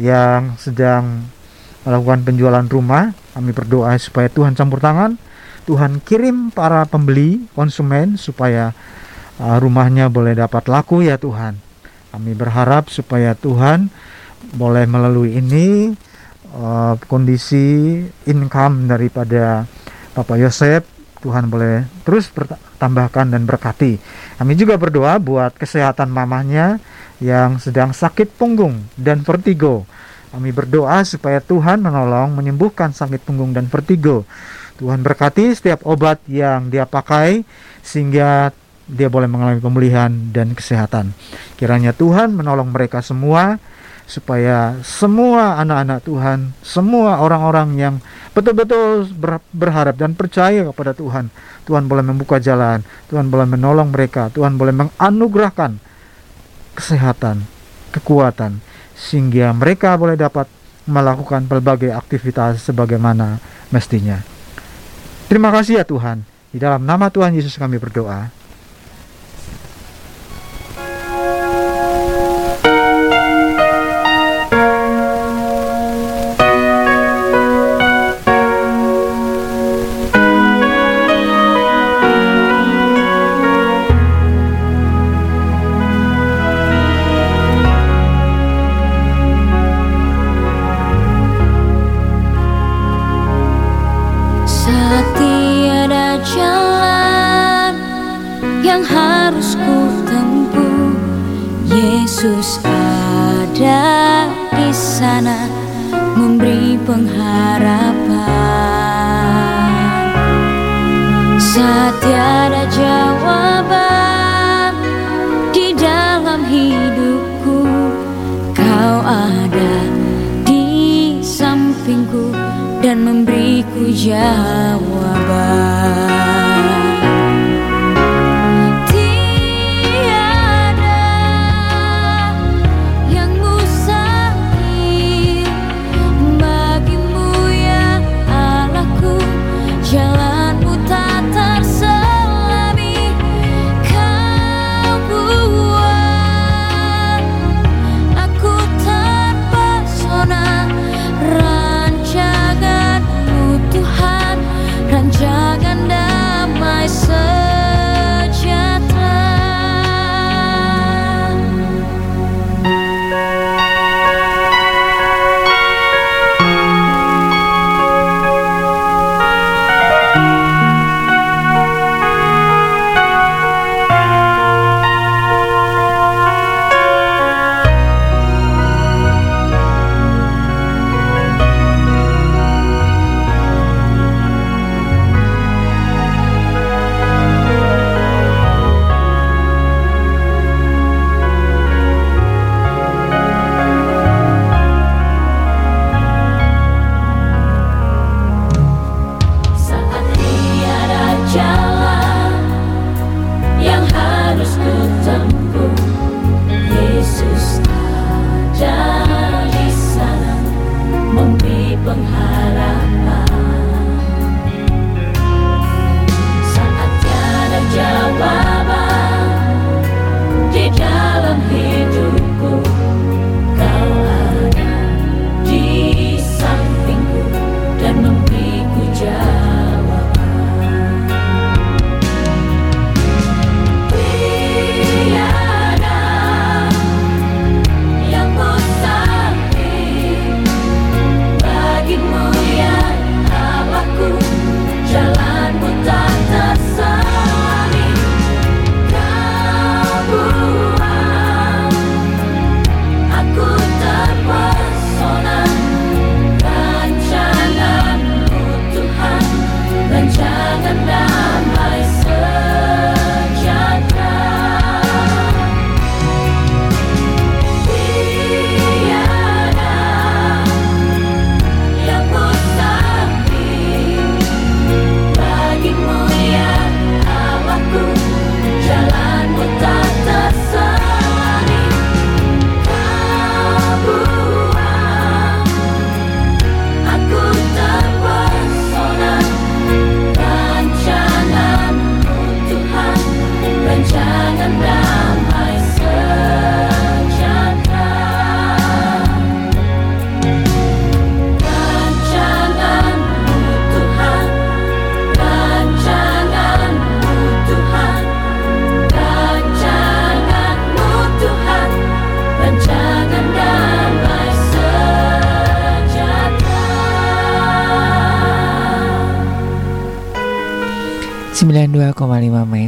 yang sedang melakukan penjualan rumah. Kami berdoa supaya Tuhan campur tangan, Tuhan kirim para pembeli, konsumen supaya uh, rumahnya boleh dapat laku ya Tuhan. Kami berharap supaya Tuhan boleh melalui ini uh, kondisi income daripada Bapak Yosef Tuhan boleh terus bertambahkan dan berkati. Kami juga berdoa buat kesehatan mamanya yang sedang sakit punggung dan vertigo. Kami berdoa supaya Tuhan menolong menyembuhkan sakit punggung dan vertigo. Tuhan berkati setiap obat yang dia pakai sehingga dia boleh mengalami pemulihan dan kesehatan. Kiranya Tuhan menolong mereka semua supaya semua anak-anak Tuhan, semua orang-orang yang betul-betul ber- berharap dan percaya kepada Tuhan, Tuhan boleh membuka jalan, Tuhan boleh menolong mereka, Tuhan boleh menganugerahkan kesehatan, kekuatan, sehingga mereka boleh dapat melakukan berbagai aktivitas sebagaimana mestinya. Terima kasih ya Tuhan. Di dalam nama Tuhan Yesus kami berdoa. Yesus ada di sana memberi pengharapan. Saat tiada jawaban di dalam hidupku, Kau ada di sampingku dan memberiku jawaban.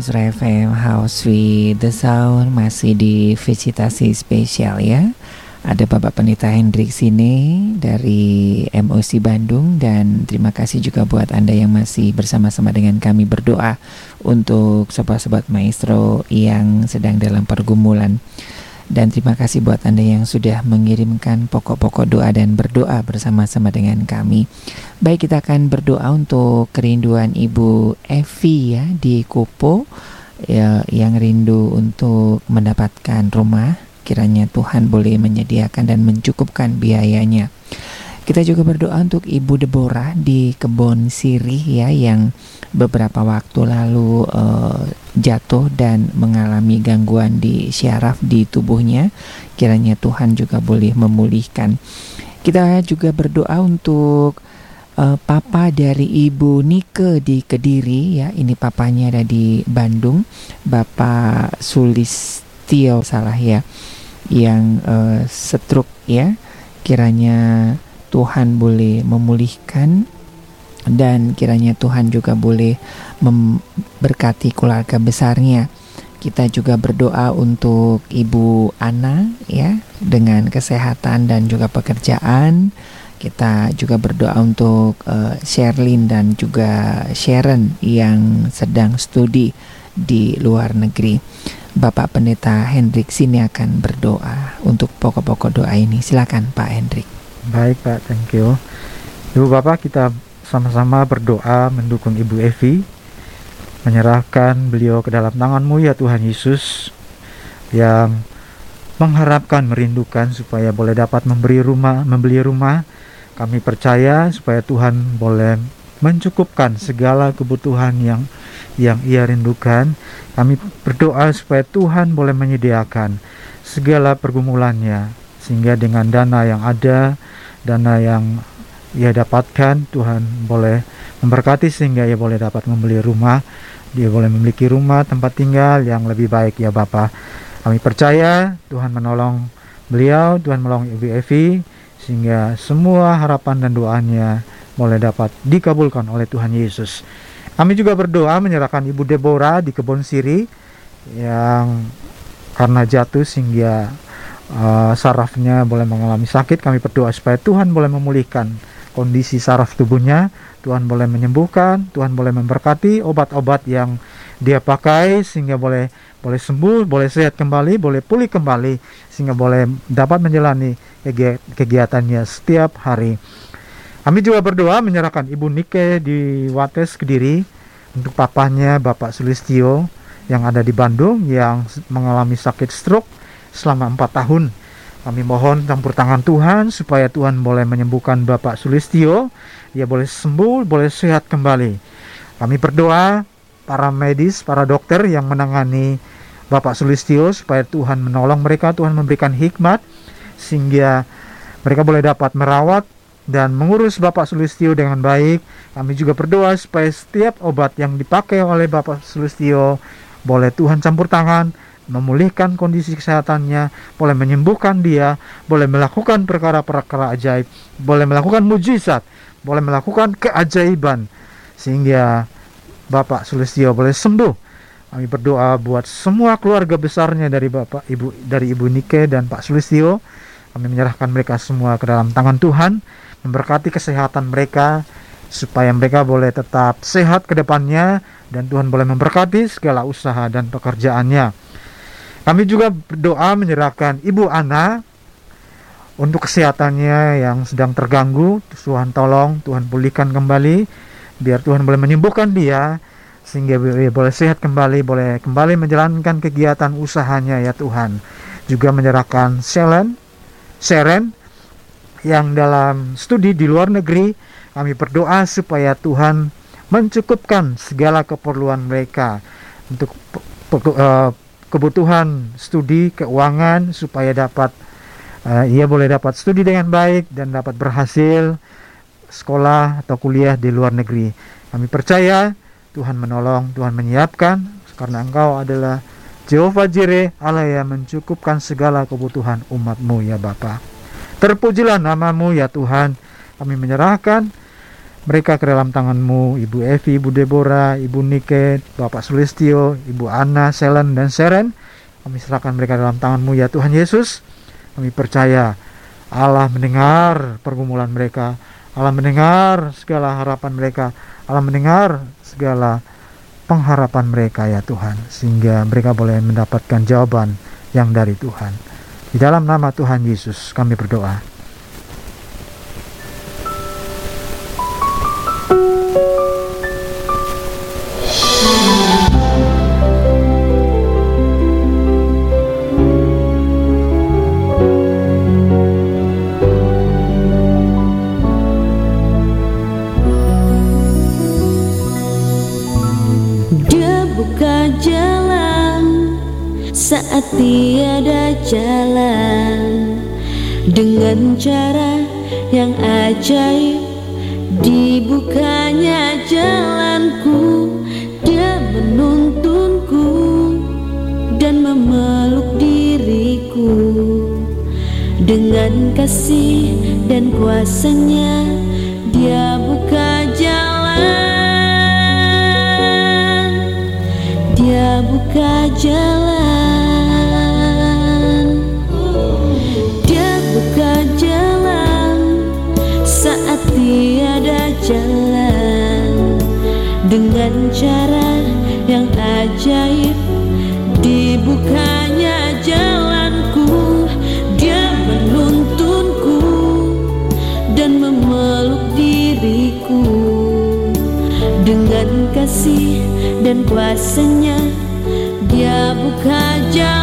Maestro FM House with the Sound masih di visitasi spesial ya. Ada Bapak Pendeta Hendrik sini dari MOC Bandung dan terima kasih juga buat Anda yang masih bersama-sama dengan kami berdoa untuk sobat-sobat maestro yang sedang dalam pergumulan. Dan terima kasih buat Anda yang sudah mengirimkan pokok-pokok doa dan berdoa bersama-sama dengan kami. Baik, kita akan berdoa untuk kerinduan Ibu Evi ya di Kopo ya, yang rindu untuk mendapatkan rumah. Kiranya Tuhan boleh menyediakan dan mencukupkan biayanya. Kita juga berdoa untuk Ibu Deborah di Kebon Sirih ya yang beberapa waktu lalu uh, jatuh dan mengalami gangguan di syaraf di tubuhnya. Kiranya Tuhan juga boleh memulihkan. Kita juga berdoa untuk uh, papa dari Ibu Nike di Kediri ya. Ini papanya ada di Bandung, Bapak Sulistio salah ya, yang uh, stroke ya. Kiranya Tuhan boleh memulihkan dan kiranya Tuhan juga boleh memberkati keluarga besarnya. Kita juga berdoa untuk Ibu Ana ya dengan kesehatan dan juga pekerjaan. Kita juga berdoa untuk uh, Sherlyn dan juga Sharon yang sedang studi di luar negeri. Bapak Pendeta Hendrik sini akan berdoa untuk pokok-pokok doa ini. Silakan Pak Hendrik. Baik Pak, thank you. Ibu Bapak kita sama-sama berdoa mendukung Ibu Evi, menyerahkan beliau ke dalam tanganmu ya Tuhan Yesus, yang mengharapkan, merindukan supaya boleh dapat memberi rumah, membeli rumah. Kami percaya supaya Tuhan boleh mencukupkan segala kebutuhan yang yang ia rindukan. Kami berdoa supaya Tuhan boleh menyediakan segala pergumulannya sehingga dengan dana yang ada dana yang ia dapatkan Tuhan boleh memberkati sehingga ia boleh dapat membeli rumah. Dia boleh memiliki rumah tempat tinggal yang lebih baik ya Bapak kami percaya Tuhan menolong beliau Tuhan menolong Ibu Evi sehingga semua harapan dan doanya boleh dapat dikabulkan oleh Tuhan Yesus. Kami juga berdoa menyerahkan Ibu Deborah di kebun siri yang karena jatuh sehingga uh, sarafnya boleh mengalami sakit, kami berdoa supaya Tuhan boleh memulihkan kondisi saraf tubuhnya, Tuhan boleh menyembuhkan, Tuhan boleh memberkati obat-obat yang dia pakai sehingga boleh boleh sembuh, boleh sehat kembali, boleh pulih kembali sehingga boleh dapat menjalani kegiatannya setiap hari. Kami juga berdoa menyerahkan Ibu Nike di Wates Kediri untuk papanya Bapak Sulistio yang ada di Bandung yang mengalami sakit stroke selama empat tahun. Kami mohon campur tangan Tuhan supaya Tuhan boleh menyembuhkan Bapak Sulistio, dia boleh sembuh, boleh sehat kembali. Kami berdoa para medis, para dokter yang menangani Bapak Sulistio supaya Tuhan menolong mereka, Tuhan memberikan hikmat sehingga mereka boleh dapat merawat dan mengurus Bapak Sulistio dengan baik. Kami juga berdoa supaya setiap obat yang dipakai oleh Bapak Sulistio boleh Tuhan campur tangan memulihkan kondisi kesehatannya, boleh menyembuhkan dia, boleh melakukan perkara-perkara ajaib, boleh melakukan mujizat, boleh melakukan keajaiban sehingga Bapak Sulistio boleh sembuh. Kami berdoa buat semua keluarga besarnya dari Bapak Ibu dari Ibu Nike dan Pak Sulistio. Kami menyerahkan mereka semua ke dalam tangan Tuhan, memberkati kesehatan mereka supaya mereka boleh tetap sehat ke depannya dan Tuhan boleh memberkati segala usaha dan pekerjaannya. Kami juga berdoa menyerahkan Ibu Ana untuk kesehatannya yang sedang terganggu. Tuhan tolong, Tuhan pulihkan kembali, biar Tuhan boleh menyembuhkan dia sehingga dia boleh sehat kembali, boleh kembali menjalankan kegiatan usahanya ya Tuhan. Juga menyerahkan Selen, Seren yang dalam studi di luar negeri, kami berdoa supaya Tuhan mencukupkan segala keperluan mereka untuk uh, kebutuhan studi keuangan supaya dapat uh, ia boleh dapat studi dengan baik dan dapat berhasil sekolah atau kuliah di luar negeri. Kami percaya Tuhan menolong, Tuhan menyiapkan karena Engkau adalah Jehovah Jireh, Allah yang mencukupkan segala kebutuhan umatmu ya Bapa. Terpujilah namamu ya Tuhan. Kami menyerahkan mereka ke dalam tanganmu, Ibu Evi, Ibu Deborah, Ibu Niket, Bapak Sulistio, Ibu Anna, Selen, dan Seren. Kami serahkan mereka dalam tanganmu ya Tuhan Yesus. Kami percaya Allah mendengar pergumulan mereka, Allah mendengar segala harapan mereka, Allah mendengar segala pengharapan mereka ya Tuhan, sehingga mereka boleh mendapatkan jawaban yang dari Tuhan. Di dalam nama Tuhan Yesus kami berdoa. Tiada jalan dengan cara yang ajaib. Dibukanya jalanku, dia menuntunku dan memeluk diriku dengan kasih dan kuasanya. Dia buka jalan. Dia buka jalan tiada jalan Dengan cara yang ajaib. Dibukanya jalanku Dia menuntunku Dan memeluk diriku. Dengan kasih dan kuasanya dia buka jalan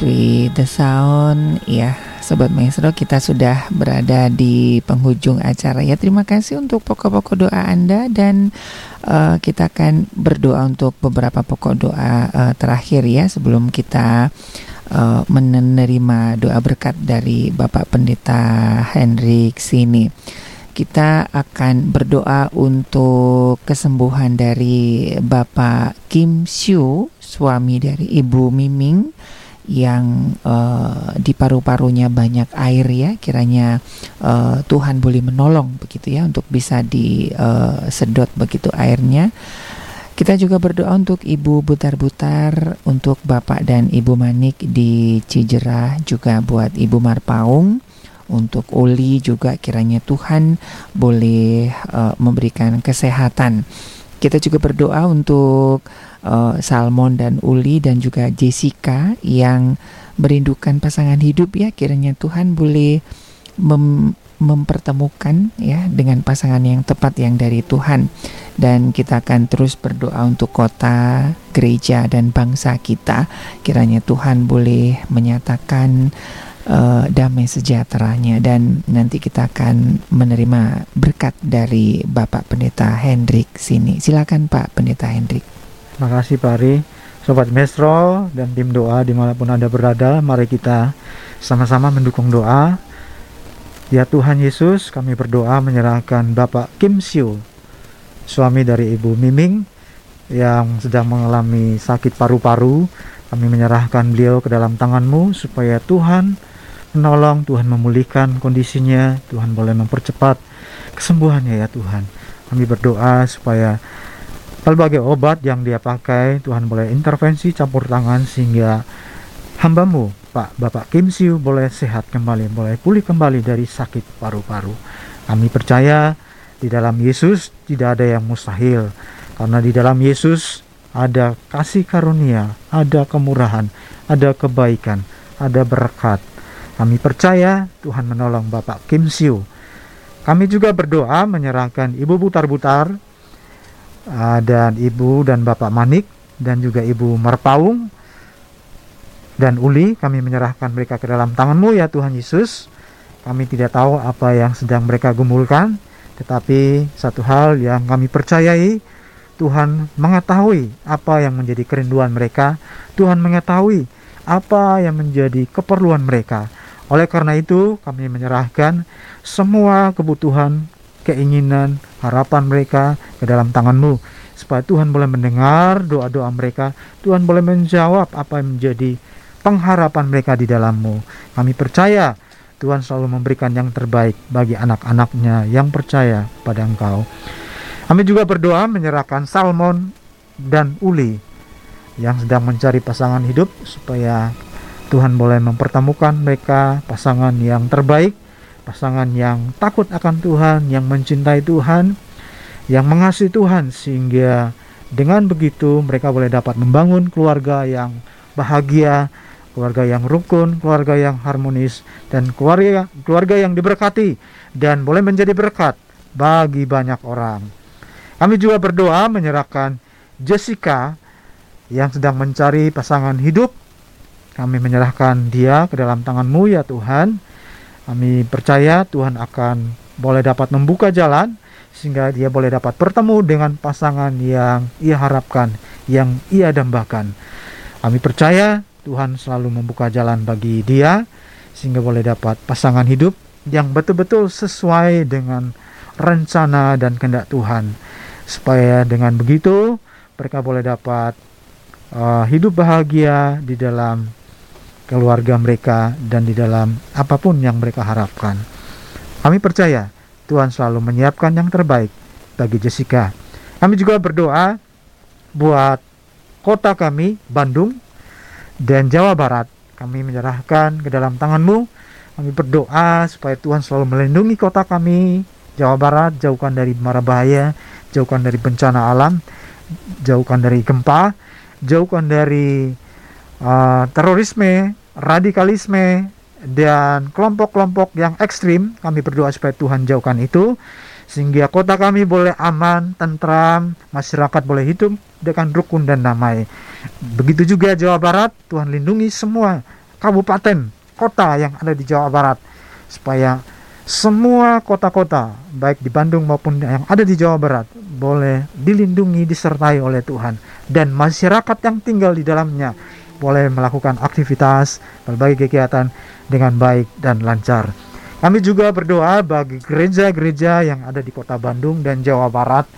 with the Sound. Ya Sobat Maestro kita sudah berada di penghujung acara. Ya Terima kasih untuk pokok-pokok doa Anda Dan eh, kita akan berdoa untuk beberapa pokok doa eh, terakhir ya Sebelum kita eh, menerima doa berkat dari Bapak Pendeta Hendrik sini. Kita akan berdoa untuk kesembuhan dari Bapak Kim Shu, suami dari Ibu Miming yang uh, di paru-parunya banyak air ya kiranya uh, Tuhan boleh menolong begitu ya untuk bisa disedot uh, begitu airnya kita juga berdoa untuk Ibu Butar-Butar, untuk Bapak dan Ibu Manik di Cijerah, juga buat Ibu Marpaung, untuk Uli juga kiranya Tuhan boleh uh, memberikan kesehatan. Kita juga berdoa untuk uh, Salmon dan Uli dan juga Jessica yang merindukan pasangan hidup ya. Kiranya Tuhan boleh mem mempertemukan ya dengan pasangan yang tepat yang dari Tuhan. Dan kita akan terus berdoa untuk kota, gereja dan bangsa kita. Kiranya Tuhan boleh menyatakan uh, damai sejahteranya dan nanti kita akan menerima berkat dari Bapak Pendeta Hendrik sini. Silakan Pak Pendeta Hendrik. Terima kasih Pak Ari. Sobat Mestro dan tim doa di mana pun Anda berada, mari kita sama-sama mendukung doa Ya Tuhan Yesus, kami berdoa menyerahkan Bapak Kim Siu, suami dari Ibu Miming yang sedang mengalami sakit paru-paru. Kami menyerahkan beliau ke dalam tanganmu supaya Tuhan menolong, Tuhan memulihkan kondisinya, Tuhan boleh mempercepat kesembuhannya ya Tuhan. Kami berdoa supaya berbagai obat yang dia pakai, Tuhan boleh intervensi campur tangan sehingga hambamu Pak Bapak Kim Siu boleh sehat kembali, boleh pulih kembali dari sakit paru-paru. Kami percaya di dalam Yesus tidak ada yang mustahil, karena di dalam Yesus ada kasih karunia, ada kemurahan, ada kebaikan, ada berkat. Kami percaya Tuhan menolong Bapak Kim Siu. Kami juga berdoa menyerahkan Ibu Butar-Butar uh, dan Ibu dan Bapak Manik dan juga Ibu Marpaung dan Uli, kami menyerahkan mereka ke dalam tanganmu ya Tuhan Yesus. Kami tidak tahu apa yang sedang mereka gumulkan, tetapi satu hal yang kami percayai, Tuhan mengetahui apa yang menjadi kerinduan mereka, Tuhan mengetahui apa yang menjadi keperluan mereka. Oleh karena itu, kami menyerahkan semua kebutuhan, keinginan, harapan mereka ke dalam tanganmu, supaya Tuhan boleh mendengar doa-doa mereka, Tuhan boleh menjawab apa yang menjadi pengharapan mereka di dalammu. Kami percaya Tuhan selalu memberikan yang terbaik bagi anak-anaknya yang percaya pada Engkau. Kami juga berdoa menyerahkan Salmon dan Uli yang sedang mencari pasangan hidup supaya Tuhan boleh mempertemukan mereka pasangan yang terbaik, pasangan yang takut akan Tuhan, yang mencintai Tuhan, yang mengasihi Tuhan sehingga dengan begitu mereka boleh dapat membangun keluarga yang bahagia, keluarga yang rukun, keluarga yang harmonis, dan keluarga keluarga yang diberkati dan boleh menjadi berkat bagi banyak orang. Kami juga berdoa menyerahkan Jessica yang sedang mencari pasangan hidup. Kami menyerahkan dia ke dalam tanganmu ya Tuhan. Kami percaya Tuhan akan boleh dapat membuka jalan sehingga dia boleh dapat bertemu dengan pasangan yang ia harapkan, yang ia dambakan. Kami percaya Tuhan selalu membuka jalan bagi dia sehingga boleh dapat pasangan hidup yang betul-betul sesuai dengan rencana dan kehendak Tuhan. Supaya dengan begitu mereka boleh dapat uh, hidup bahagia di dalam keluarga mereka dan di dalam apa pun yang mereka harapkan. Kami percaya Tuhan selalu menyiapkan yang terbaik bagi Jessica. Kami juga berdoa buat kota kami, Bandung, dan Jawa Barat. Kami menyerahkan ke dalam tanganmu. Kami berdoa supaya Tuhan selalu melindungi kota kami, Jawa Barat, jauhkan dari mara bahaya, jauhkan dari bencana alam, jauhkan dari gempa, jauhkan dari uh, terorisme, radikalisme, dan kelompok-kelompok yang ekstrim. Kami berdoa supaya Tuhan jauhkan itu sehingga kota kami boleh aman, tentram, masyarakat boleh hidup dengan rukun dan damai. Begitu juga Jawa Barat, Tuhan lindungi semua kabupaten, kota yang ada di Jawa Barat supaya semua kota-kota baik di Bandung maupun yang ada di Jawa Barat boleh dilindungi disertai oleh Tuhan dan masyarakat yang tinggal di dalamnya boleh melakukan aktivitas berbagai kegiatan dengan baik dan lancar. Kami juga berdoa bagi gereja-gereja yang ada di kota Bandung dan Jawa Barat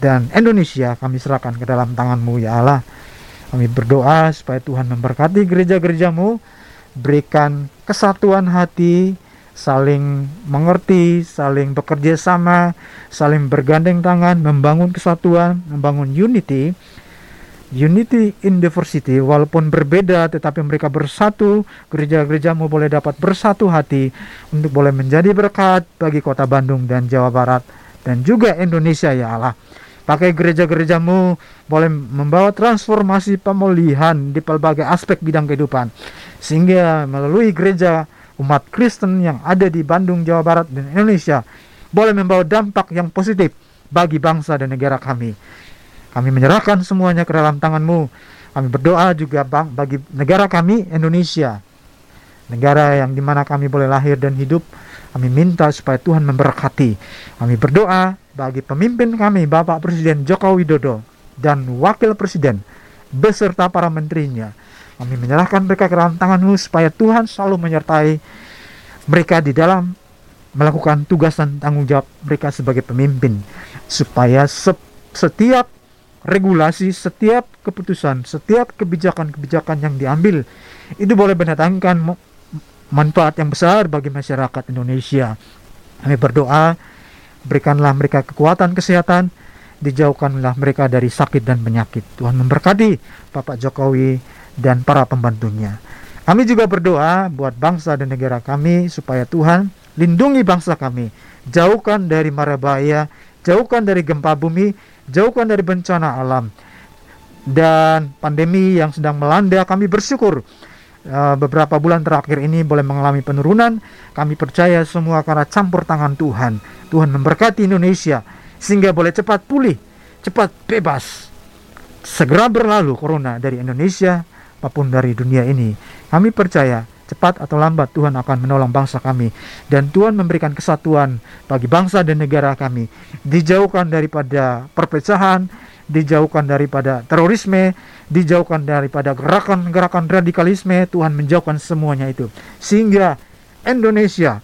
dan Indonesia kami serahkan ke dalam tanganmu ya Allah. Kami berdoa supaya Tuhan memberkati gereja-gerejamu, berikan kesatuan hati, saling mengerti, saling bekerja sama, saling bergandeng tangan, membangun kesatuan, membangun unity. Unity in diversity, walaupun berbeda tetapi mereka bersatu, gereja-gerejamu boleh dapat bersatu hati untuk boleh menjadi berkat bagi kota Bandung dan Jawa Barat dan juga Indonesia ya Allah. Pakai gereja-gerejamu boleh membawa transformasi pemulihan di pelbagai aspek bidang kehidupan. Sehingga melalui gereja umat Kristen yang ada di Bandung, Jawa Barat, dan Indonesia boleh membawa dampak yang positif bagi bangsa dan negara kami. Kami menyerahkan semuanya ke dalam tanganmu. Kami berdoa juga bang, bagi negara kami, Indonesia. Negara yang di mana kami boleh lahir dan hidup. Kami minta supaya Tuhan memberkati. Kami berdoa bagi pemimpin kami, Bapak Presiden Joko Widodo dan Wakil Presiden beserta para menterinya. Kami menyerahkan mereka ke dalam tanganmu supaya Tuhan selalu menyertai mereka di dalam melakukan tugas dan tanggung jawab mereka sebagai pemimpin supaya setiap regulasi, setiap keputusan, setiap kebijakan-kebijakan yang diambil itu boleh mendatangkan manfaat yang besar bagi masyarakat Indonesia. Kami berdoa, berikanlah mereka kekuatan kesehatan, dijauhkanlah mereka dari sakit dan penyakit. Tuhan memberkati Bapak Jokowi dan para pembantunya. Kami juga berdoa buat bangsa dan negara kami supaya Tuhan lindungi bangsa kami, jauhkan dari mara bahaya, jauhkan dari gempa bumi, jauhkan dari bencana alam dan pandemi yang sedang melanda kami bersyukur uh, beberapa bulan terakhir ini boleh mengalami penurunan. Kami percaya semua karena campur tangan Tuhan. Tuhan memberkati Indonesia sehingga boleh cepat pulih cepat bebas. Segera berlalu corona dari Indonesia maupun dari dunia ini. Kami percaya cepat atau lambat Tuhan akan menolong bangsa kami. Dan Tuhan memberikan kesatuan bagi bangsa dan negara kami. Dijauhkan daripada perpecahan dijauhkan daripada terorisme dijauhkan daripada gerakan-gerakan radikalisme Tuhan menjauhkan semuanya itu. Sehingga Indonesia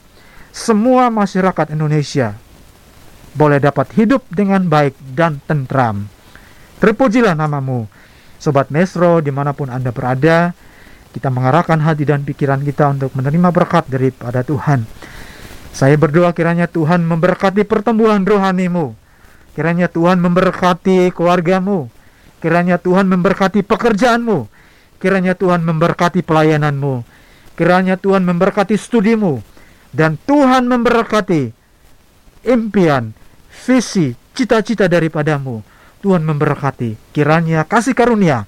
semua masyarakat Indonesia boleh dapat hidup dengan baik dan tentram. Terpujilah namamu Sobat Mesro di mana pun Anda berada kita mengarahkan hati dan pikiran kita untuk menerima berkat daripada Tuhan. Saya berdoa kiranya Tuhan memberkati pertumbuhan rohanimu. Kiranya Tuhan memberkati keluargamu. Kiranya Tuhan memberkati pekerjaanmu. Kiranya Tuhan memberkati pelayananmu. Kiranya Tuhan memberkati studimu. Dan Tuhan memberkati impian, visi, cita-cita daripadamu. Tuhan memberkati. Kiranya kasih karunia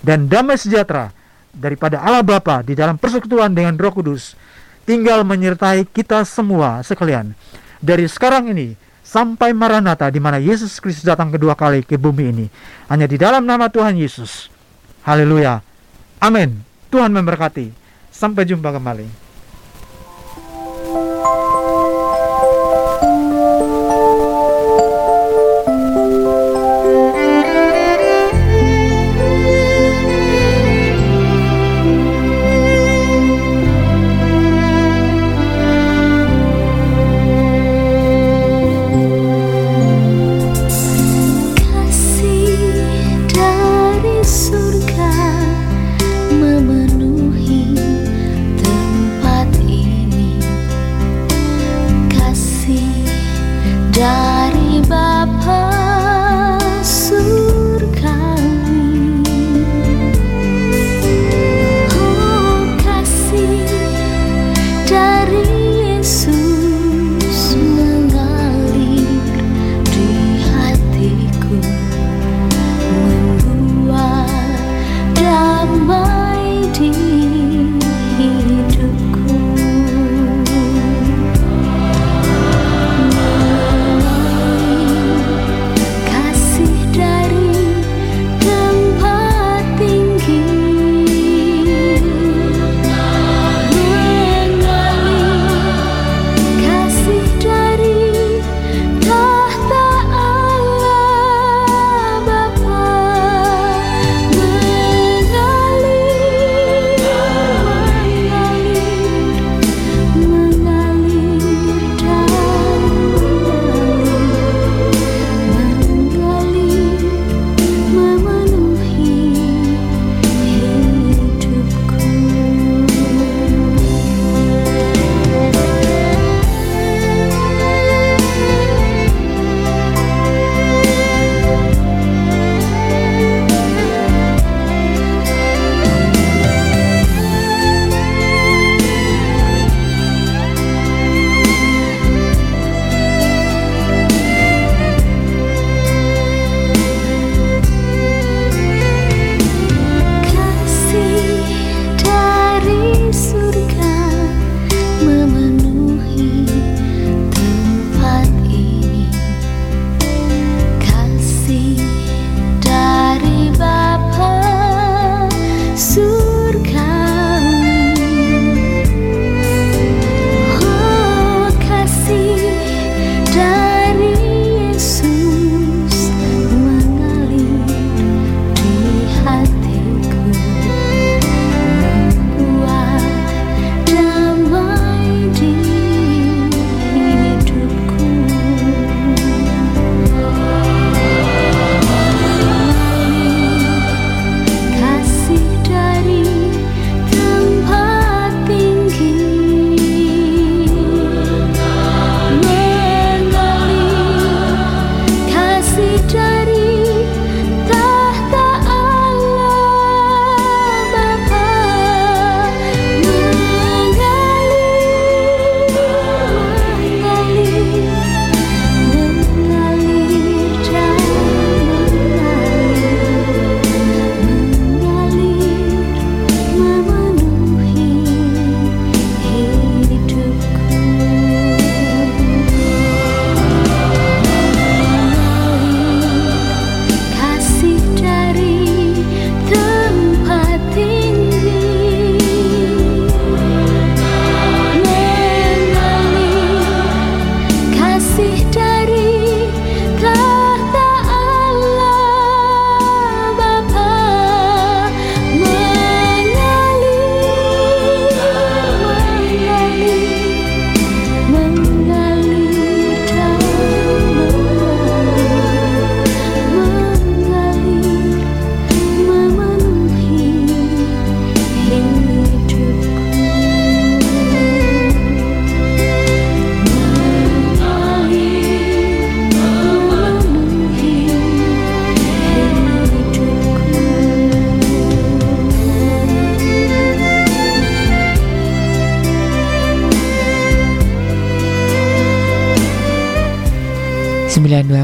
dan damai sejahtera daripada Allah Bapa di dalam persekutuan dengan Roh Kudus tinggal menyertai kita semua sekalian dari sekarang ini sampai Maranatha di mana Yesus Kristus datang kedua kali ke bumi ini hanya di dalam nama Tuhan Yesus. Haleluya. Amin. Tuhan memberkati. Sampai jumpa kembali.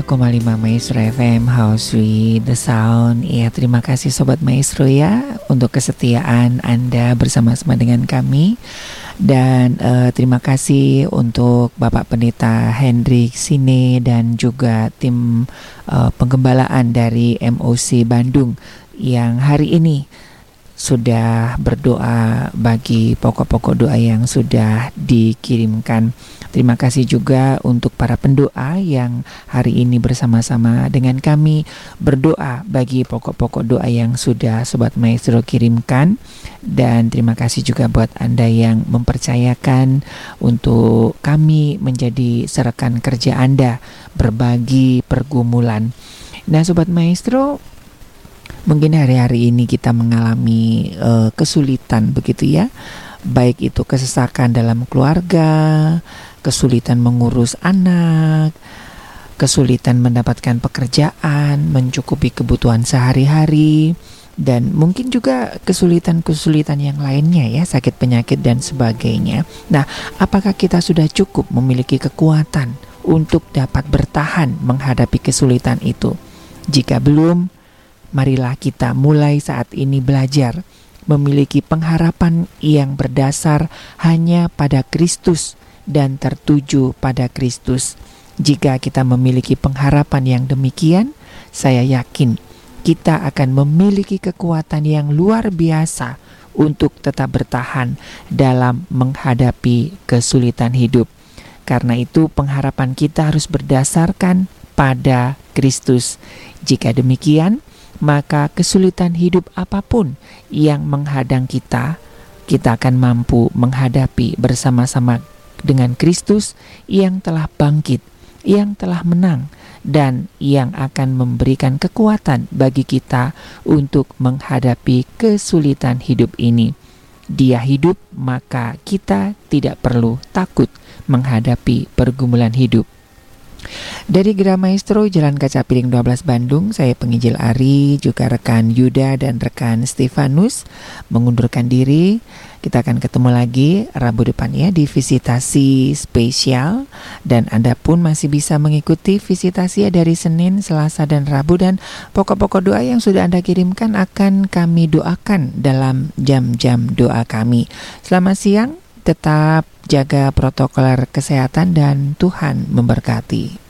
92,5 Maestro FM House with the Sound Ya terima kasih Sobat Maestro ya Untuk kesetiaan Anda bersama-sama dengan kami Dan uh, terima kasih untuk Bapak Pendeta Hendrik Sine Dan juga tim uh, penggembalaan dari MOC Bandung Yang hari ini sudah berdoa bagi pokok-pokok doa yang sudah dikirimkan. Terima kasih juga untuk para pendoa yang hari ini bersama-sama dengan kami berdoa bagi pokok-pokok doa yang sudah Sobat Maestro kirimkan. Dan terima kasih juga buat Anda yang mempercayakan untuk kami menjadi serekan kerja Anda berbagi pergumulan. Nah Sobat Maestro, mungkin hari-hari ini kita mengalami uh, kesulitan begitu ya baik itu kesesakan dalam keluarga kesulitan mengurus anak kesulitan mendapatkan pekerjaan mencukupi kebutuhan sehari-hari dan mungkin juga kesulitan-kesulitan yang lainnya ya sakit penyakit dan sebagainya. Nah apakah kita sudah cukup memiliki kekuatan untuk dapat bertahan menghadapi kesulitan itu? Jika belum marilah kita mulai saat ini belajar memiliki pengharapan yang berdasar hanya pada Kristus dan tertuju pada Kristus. Jika kita memiliki pengharapan yang demikian, saya yakin kita akan memiliki kekuatan yang luar biasa untuk tetap bertahan dalam menghadapi kesulitan hidup. Karena itu, pengharapan kita harus berdasarkan pada Kristus. Jika demikian, maka kesulitan hidup apa pun yang menghadang kita, kita akan mampu menghadapi bersama-sama dengan Kristus yang telah bangkit, yang telah menang, dan yang akan memberikan kekuatan bagi kita untuk menghadapi kesulitan hidup ini. Dia hidup, maka kita tidak perlu takut menghadapi pergumulan hidup. Dari Gera Maestro Jalan Kaca Piring 12 Bandung, saya penginjil Ari, juga rekan Yuda dan rekan Stefanus mengundurkan diri. Kita akan ketemu lagi Rabu depan ya di visitasi spesial dan Anda pun masih bisa mengikuti visitasi dari Senin, Selasa dan Rabu dan pokok-pokok doa yang sudah Anda kirimkan akan kami doakan dalam jam-jam doa kami. Selamat siang, tetap jaga protokol kesehatan dan Tuhan memberkati.